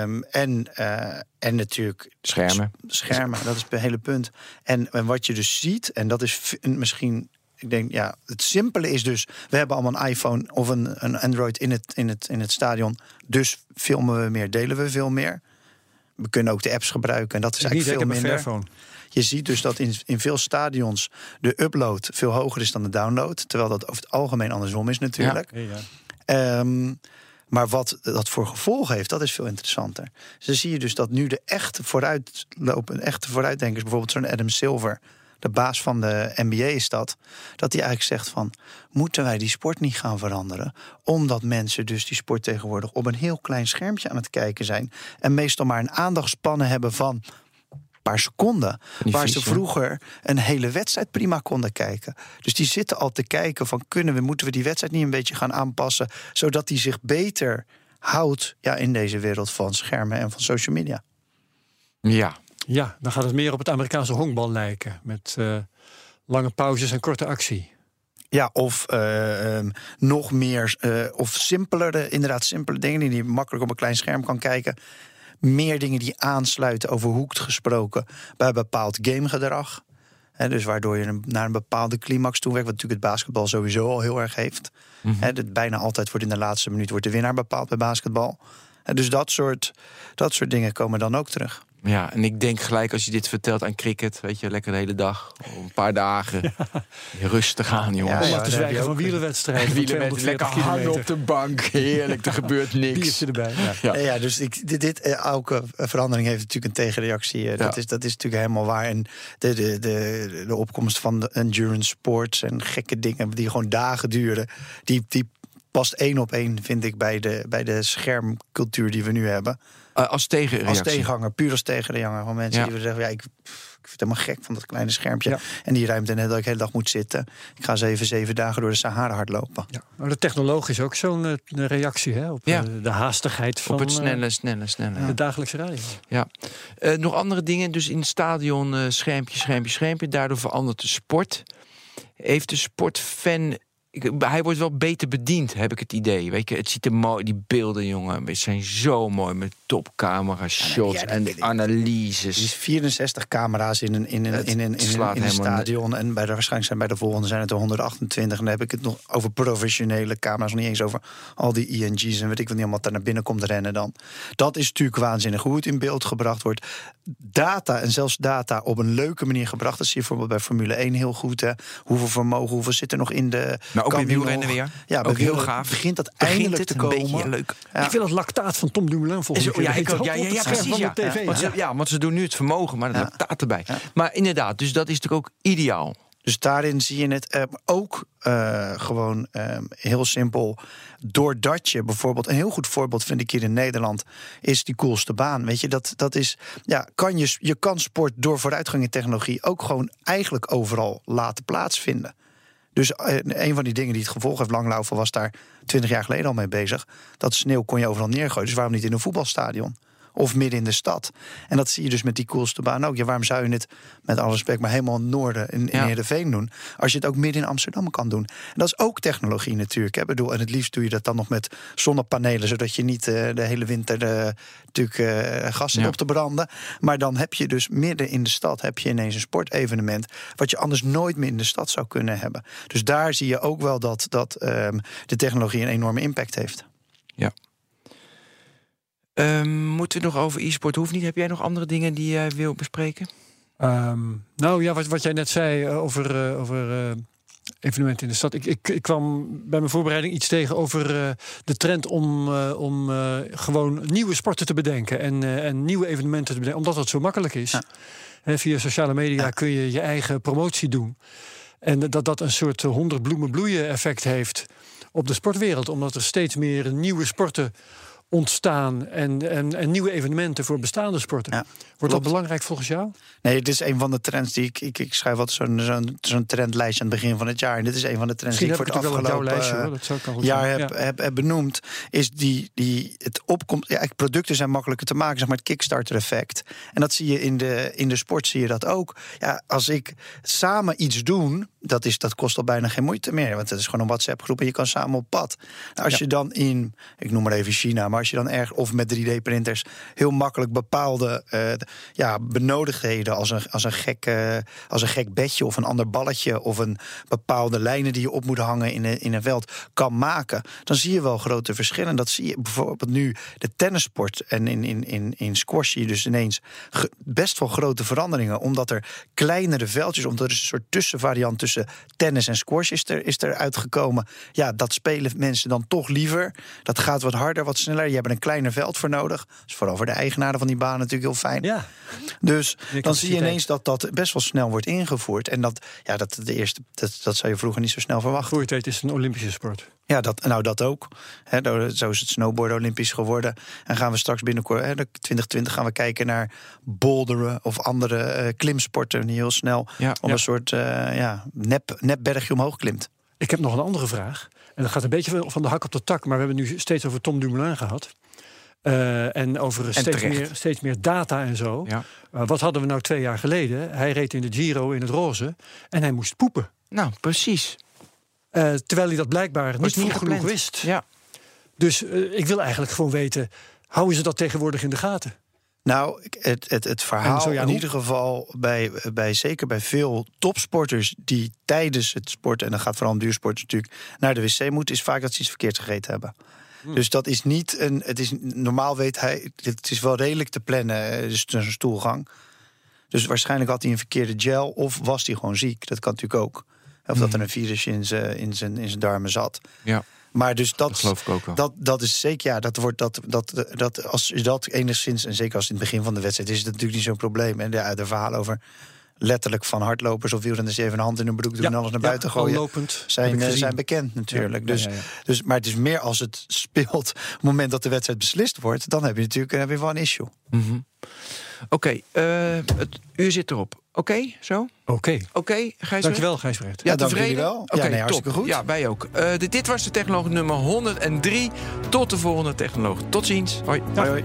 Ehm, en, eh, en natuurlijk Schermen. schermen, dat is het hele punt. En, en wat je dus ziet, en dat is misschien, ik denk, ja, het simpele is dus, we hebben allemaal een iPhone of een, een Android in het, in, het, in het stadion. Dus filmen we meer, delen we veel meer. We kunnen ook de apps gebruiken en dat is Ik niet, ik eigenlijk heb veel een minder. Fairphone. Je ziet dus dat in, in veel stadions de upload veel hoger is dan de download. Terwijl dat over het algemeen andersom is natuurlijk. Ja. Ehm, maar wat dat voor gevolgen heeft, dat is veel interessanter. Dus dan zie je dus dat nu de echte vooruitlopen, echte vooruitdenkers, bijvoorbeeld zo'n Adam Silver, de baas van de NBA is dat, dat hij eigenlijk zegt van, moeten wij die sport niet gaan veranderen? Omdat mensen dus die sport tegenwoordig op een heel klein schermpje aan het kijken zijn en meestal maar een aandachtspannen hebben van paar seconden. Die waar vies, ze vroeger een hele wedstrijd prima konden kijken. Dus die zitten al te kijken van kunnen we, moeten we die wedstrijd niet een beetje gaan aanpassen, zodat die zich beter houdt ja, in deze wereld van schermen en van social media. Ja. Ja, dan gaat het meer op het Amerikaanse honkbal lijken. Met eh, lange pauzes en korte actie. Ja, of eh, ehm, nog meer, eh, of simpelere, inderdaad simpele dingen die je makkelijk op een klein scherm kan kijken. Meer dingen die aansluiten, over hoekt gesproken, bij bepaald gamegedrag. Dus waardoor je een- naar een bepaalde climax toe werkt, wat natuurlijk het basketbal sowieso al heel erg heeft. Dat bijna altijd wordt in de laatste minuut wordt de winnaar bepaald bij basketbal. Dus dat soort, dat soort dingen komen dan ook terug. Ja, en ik denk gelijk als je dit vertelt aan cricket, weet je, lekker de hele dag, een paar dagen, rustig aan, jongens. Ja, ja, te zwijgen van wielerwedstrijden. van Wielen met 240 lekker hangen op de bank, heerlijk, er gebeurt niks. Biertje erbij. Ja. Ja. Ja, ja dus ik, dit, dit, eh, elke verandering heeft natuurlijk een tegenreactie. eh, Dat, Ja. is, dat is natuurlijk helemaal waar. En de, de, de, de opkomst van de endurance sports en gekke dingen die gewoon dagen duren, die, die past één op één, vind ik, bij de, bij de schermcultuur die we nu hebben. Eh, als tegenreactie. Als tegenhanger, puur als tegenhanger. Van mensen Ja. die we zeggen, ja, ik, pff, ik vind het helemaal gek van dat kleine schermpje. Ja. En die ruimte en dat ik de hele dag moet zitten. Ik ga zeven, zeven dagen door de Sahara hardlopen. Ja. Maar de technologie is ook zo'n eh, reactie hè, op Ja. eh, de haastigheid van Op het snelle, snelle, snelle. de dagelijkse radio. Ja. Eh, nog andere dingen, dus in het stadion eh, schermpje, schermpje, schermpje. Daardoor verandert de sport. Heeft de sportfan... hij wordt wel beter bediend, heb ik het idee. Weet je, het ziet er mooi, die beelden, jongen, het zijn zo mooi met topcamera shots en ik. analyses. Er is 64 camera's in een, in een, in een, in een, in een stadion. En bij de, waarschijnlijk zijn bij de volgende zijn het er 128. En dan heb ik het nog over professionele camera's. Nog niet eens over al die ING's en weet ik wat niet allemaal daar naar binnen komt rennen dan. Dat is natuurlijk waanzinnig hoe het in beeld gebracht wordt. Data en zelfs data op een leuke manier gebracht. Dat zie je bijvoorbeeld bij Formule 1 heel goed. Hè. Hoeveel vermogen, hoeveel zit er nog in de. Maar ook kan bij wielrennen weer. Ja, Ook heel gaaf. Begint dat Begint eindelijk het te een komen. beetje leuk. Ja. Ik wil het lactaat van Tom Dumoulin volgens Zo, ja, ik ook. Ja, ja, ja, precies. Ja. Van de TV, Want ja. ze, ja, want ze doen nu het vermogen, maar dat Ja. staat erbij. Maar inderdaad, dus dat is natuurlijk ook ideaal. Dus daarin zie je het eh, ook eh, gewoon eh, heel simpel. Doordat je bijvoorbeeld, een heel goed voorbeeld vind ik hier in Nederland, is die coolste baan. Weet je, dat, dat is, ja, kan je, je kan sport door vooruitgang in technologie ook gewoon eigenlijk overal laten plaatsvinden. Dus eh, een van die dingen die het gevolg heeft, Langlaufen was daar twintig jaar geleden al mee bezig. Dat sneeuw kon je overal neergooien. Dus waarom niet in een voetbalstadion? Of midden in de stad. En dat zie je dus met die coolste baan ook. Ja, waarom zou je het, met alle respect, maar helemaal in het noorden in, in Ja. Heerenveen doen? Als je het ook midden in Amsterdam kan doen. En dat is ook technologie natuurlijk. Hè? Bedoel, en het liefst doe je dat dan nog met zonnepanelen, zodat je niet eh, de hele winter eh, natuurlijk eh, gas zit Ja. op te branden. Maar dan heb je dus midden in de stad heb je ineens een sportevenement. Wat je anders nooit meer in de stad zou kunnen hebben. Dus daar zie je ook wel dat, dat ehm, de technologie een enorme impact heeft. Ja. Ehm, moeten we nog over e-sport? Hoeft niet. Heb jij nog andere dingen die jij wil bespreken? Ehm, nou ja, wat, wat jij net zei eh, over, eh, over eh, evenementen in de stad. Ik, ik, ik kwam bij mijn voorbereiding iets tegen over eh, de trend om, om eh, gewoon nieuwe sporten te bedenken en, eh, en nieuwe evenementen te bedenken, omdat dat zo makkelijk is. Ja. Via sociale media Ja. kun je je eigen promotie doen. En dat dat een soort honderd bloemen bloeien effect heeft op de sportwereld, omdat er steeds meer nieuwe sporten ontstaan en, en, en nieuwe evenementen voor bestaande sporten. Ja, Wordt dat belangrijk volgens jou? Nee, dit is een van de trends die ik... Ik, ik schrijf altijd zo'n zo'n zo'n trendlijstje aan het begin van het jaar. En dit is een van de trends Misschien die ik voor het afgelopen lijstje. Hoor. Dat zou kan goed jaar heb, heb, heb benoemd, is die, die het opkomt. Ja, producten zijn makkelijker te maken, zeg maar het Kickstarter-effect. En dat zie je in de, in de sport, zie je dat ook. Ja, als ik samen iets doen, dat, is, dat kost al bijna geen moeite meer. Want het is gewoon een WhatsApp-groep en je kan samen op pad. Nou, als Ja. je dan in, ik noem maar even China, maar als je dan erg of met 3D-printers heel makkelijk bepaalde eh, ja, benodigdheden als een, als, een gek, eh, als een gek bedje of een ander balletje of een bepaalde lijnen die je op moet hangen in een, in een veld kan maken, dan zie je wel grote verschillen. Dat zie je bijvoorbeeld nu de tennissport en in, in, in, in squash zie je dus ineens best wel grote veranderingen, omdat er kleinere veldjes, omdat er is een soort tussenvariant tussen tennis en squash is er, is er uitgekomen. Ja, dat spelen mensen dan toch liever. Dat gaat wat harder, wat sneller. Je hebt een kleiner veld voor nodig. Dat is vooral voor de eigenaren van die baan natuurlijk heel fijn. Ja, Dus dan zie je ineens dat dat best wel snel wordt ingevoerd. En dat, ja, dat, de eerste, dat, dat zou je vroeger niet zo snel verwachten. weet is een Olympische sport. Ja, dat, nou dat ook. Nou, zo is het snowboarden olympisch geworden. En gaan we straks binnenkort, hè, de 2020 gaan we kijken naar boulderen of andere eh, klimsporten die heel snel Ja. om Ja. een soort eh, ja, nep, nep bergje omhoog klimt. Ik heb nog een andere vraag. En dat gaat een beetje van- de hak op de tak. Maar we hebben nu steeds over Tom Dumoulin gehad. Eh, en over steeds, meer, steeds meer data en zo. Ja. Uh, wat hadden we nou twee jaar geleden? Hij reed in de Giro in het roze en hij moest poepen. Nou, precies. Uh, terwijl hij dat blijkbaar niet vroeg genoeg wist. Ja. Dus uh, ik wil eigenlijk gewoon weten, houden ze dat tegenwoordig in de gaten? Nou, het, het, het En verhaal zo, ja, in ieder geval bij, bij zeker bij veel topsporters die tijdens het sporten, en dat gaat vooral om duursporters natuurlijk, naar de wc moeten, is vaak dat ze iets verkeerd gegeten hebben. Hmm. Dus dat is niet een. Het is, normaal weet hij. Het is wel redelijk te plannen, eh, dus een stoelgang. Dus waarschijnlijk had hij een verkeerde gel of was hij gewoon ziek. Dat kan natuurlijk ook. Of Hmm. dat er een virus in zijn, in zijn, in zijn darmen zat. Ja, Maar dus dat, dat geloof ik ook wel. dat, dat is zeker, ja, dat wordt dat, dat, dat als je dat enigszins, en zeker als in het begin van de wedstrijd, is het natuurlijk niet zo'n probleem. En de, de verhalen over letterlijk van hardlopers of wielrenners die even een hand in hun broek doen en alles naar buiten gooien. lopend. Zijn, eh, zijn bekend natuurlijk. Ja, dus, ja, ja. Dus, maar het is meer als het speelt op het moment dat de wedstrijd beslist wordt, dan heb je natuurlijk heb je wel een issue. Mhm. Oké, eh, het uur zit erop. Oké, zo? Oké, Oké, dankjewel Gijs Brecht. Ja, dank jullie wel. Oké, Ja, nee, top. hartstikke goed. Ja, wij ook. Eh, dit, dit was de technoloog nummer 103. Tot de volgende technoloog. Tot ziens. Hoi. Hoi, hoi.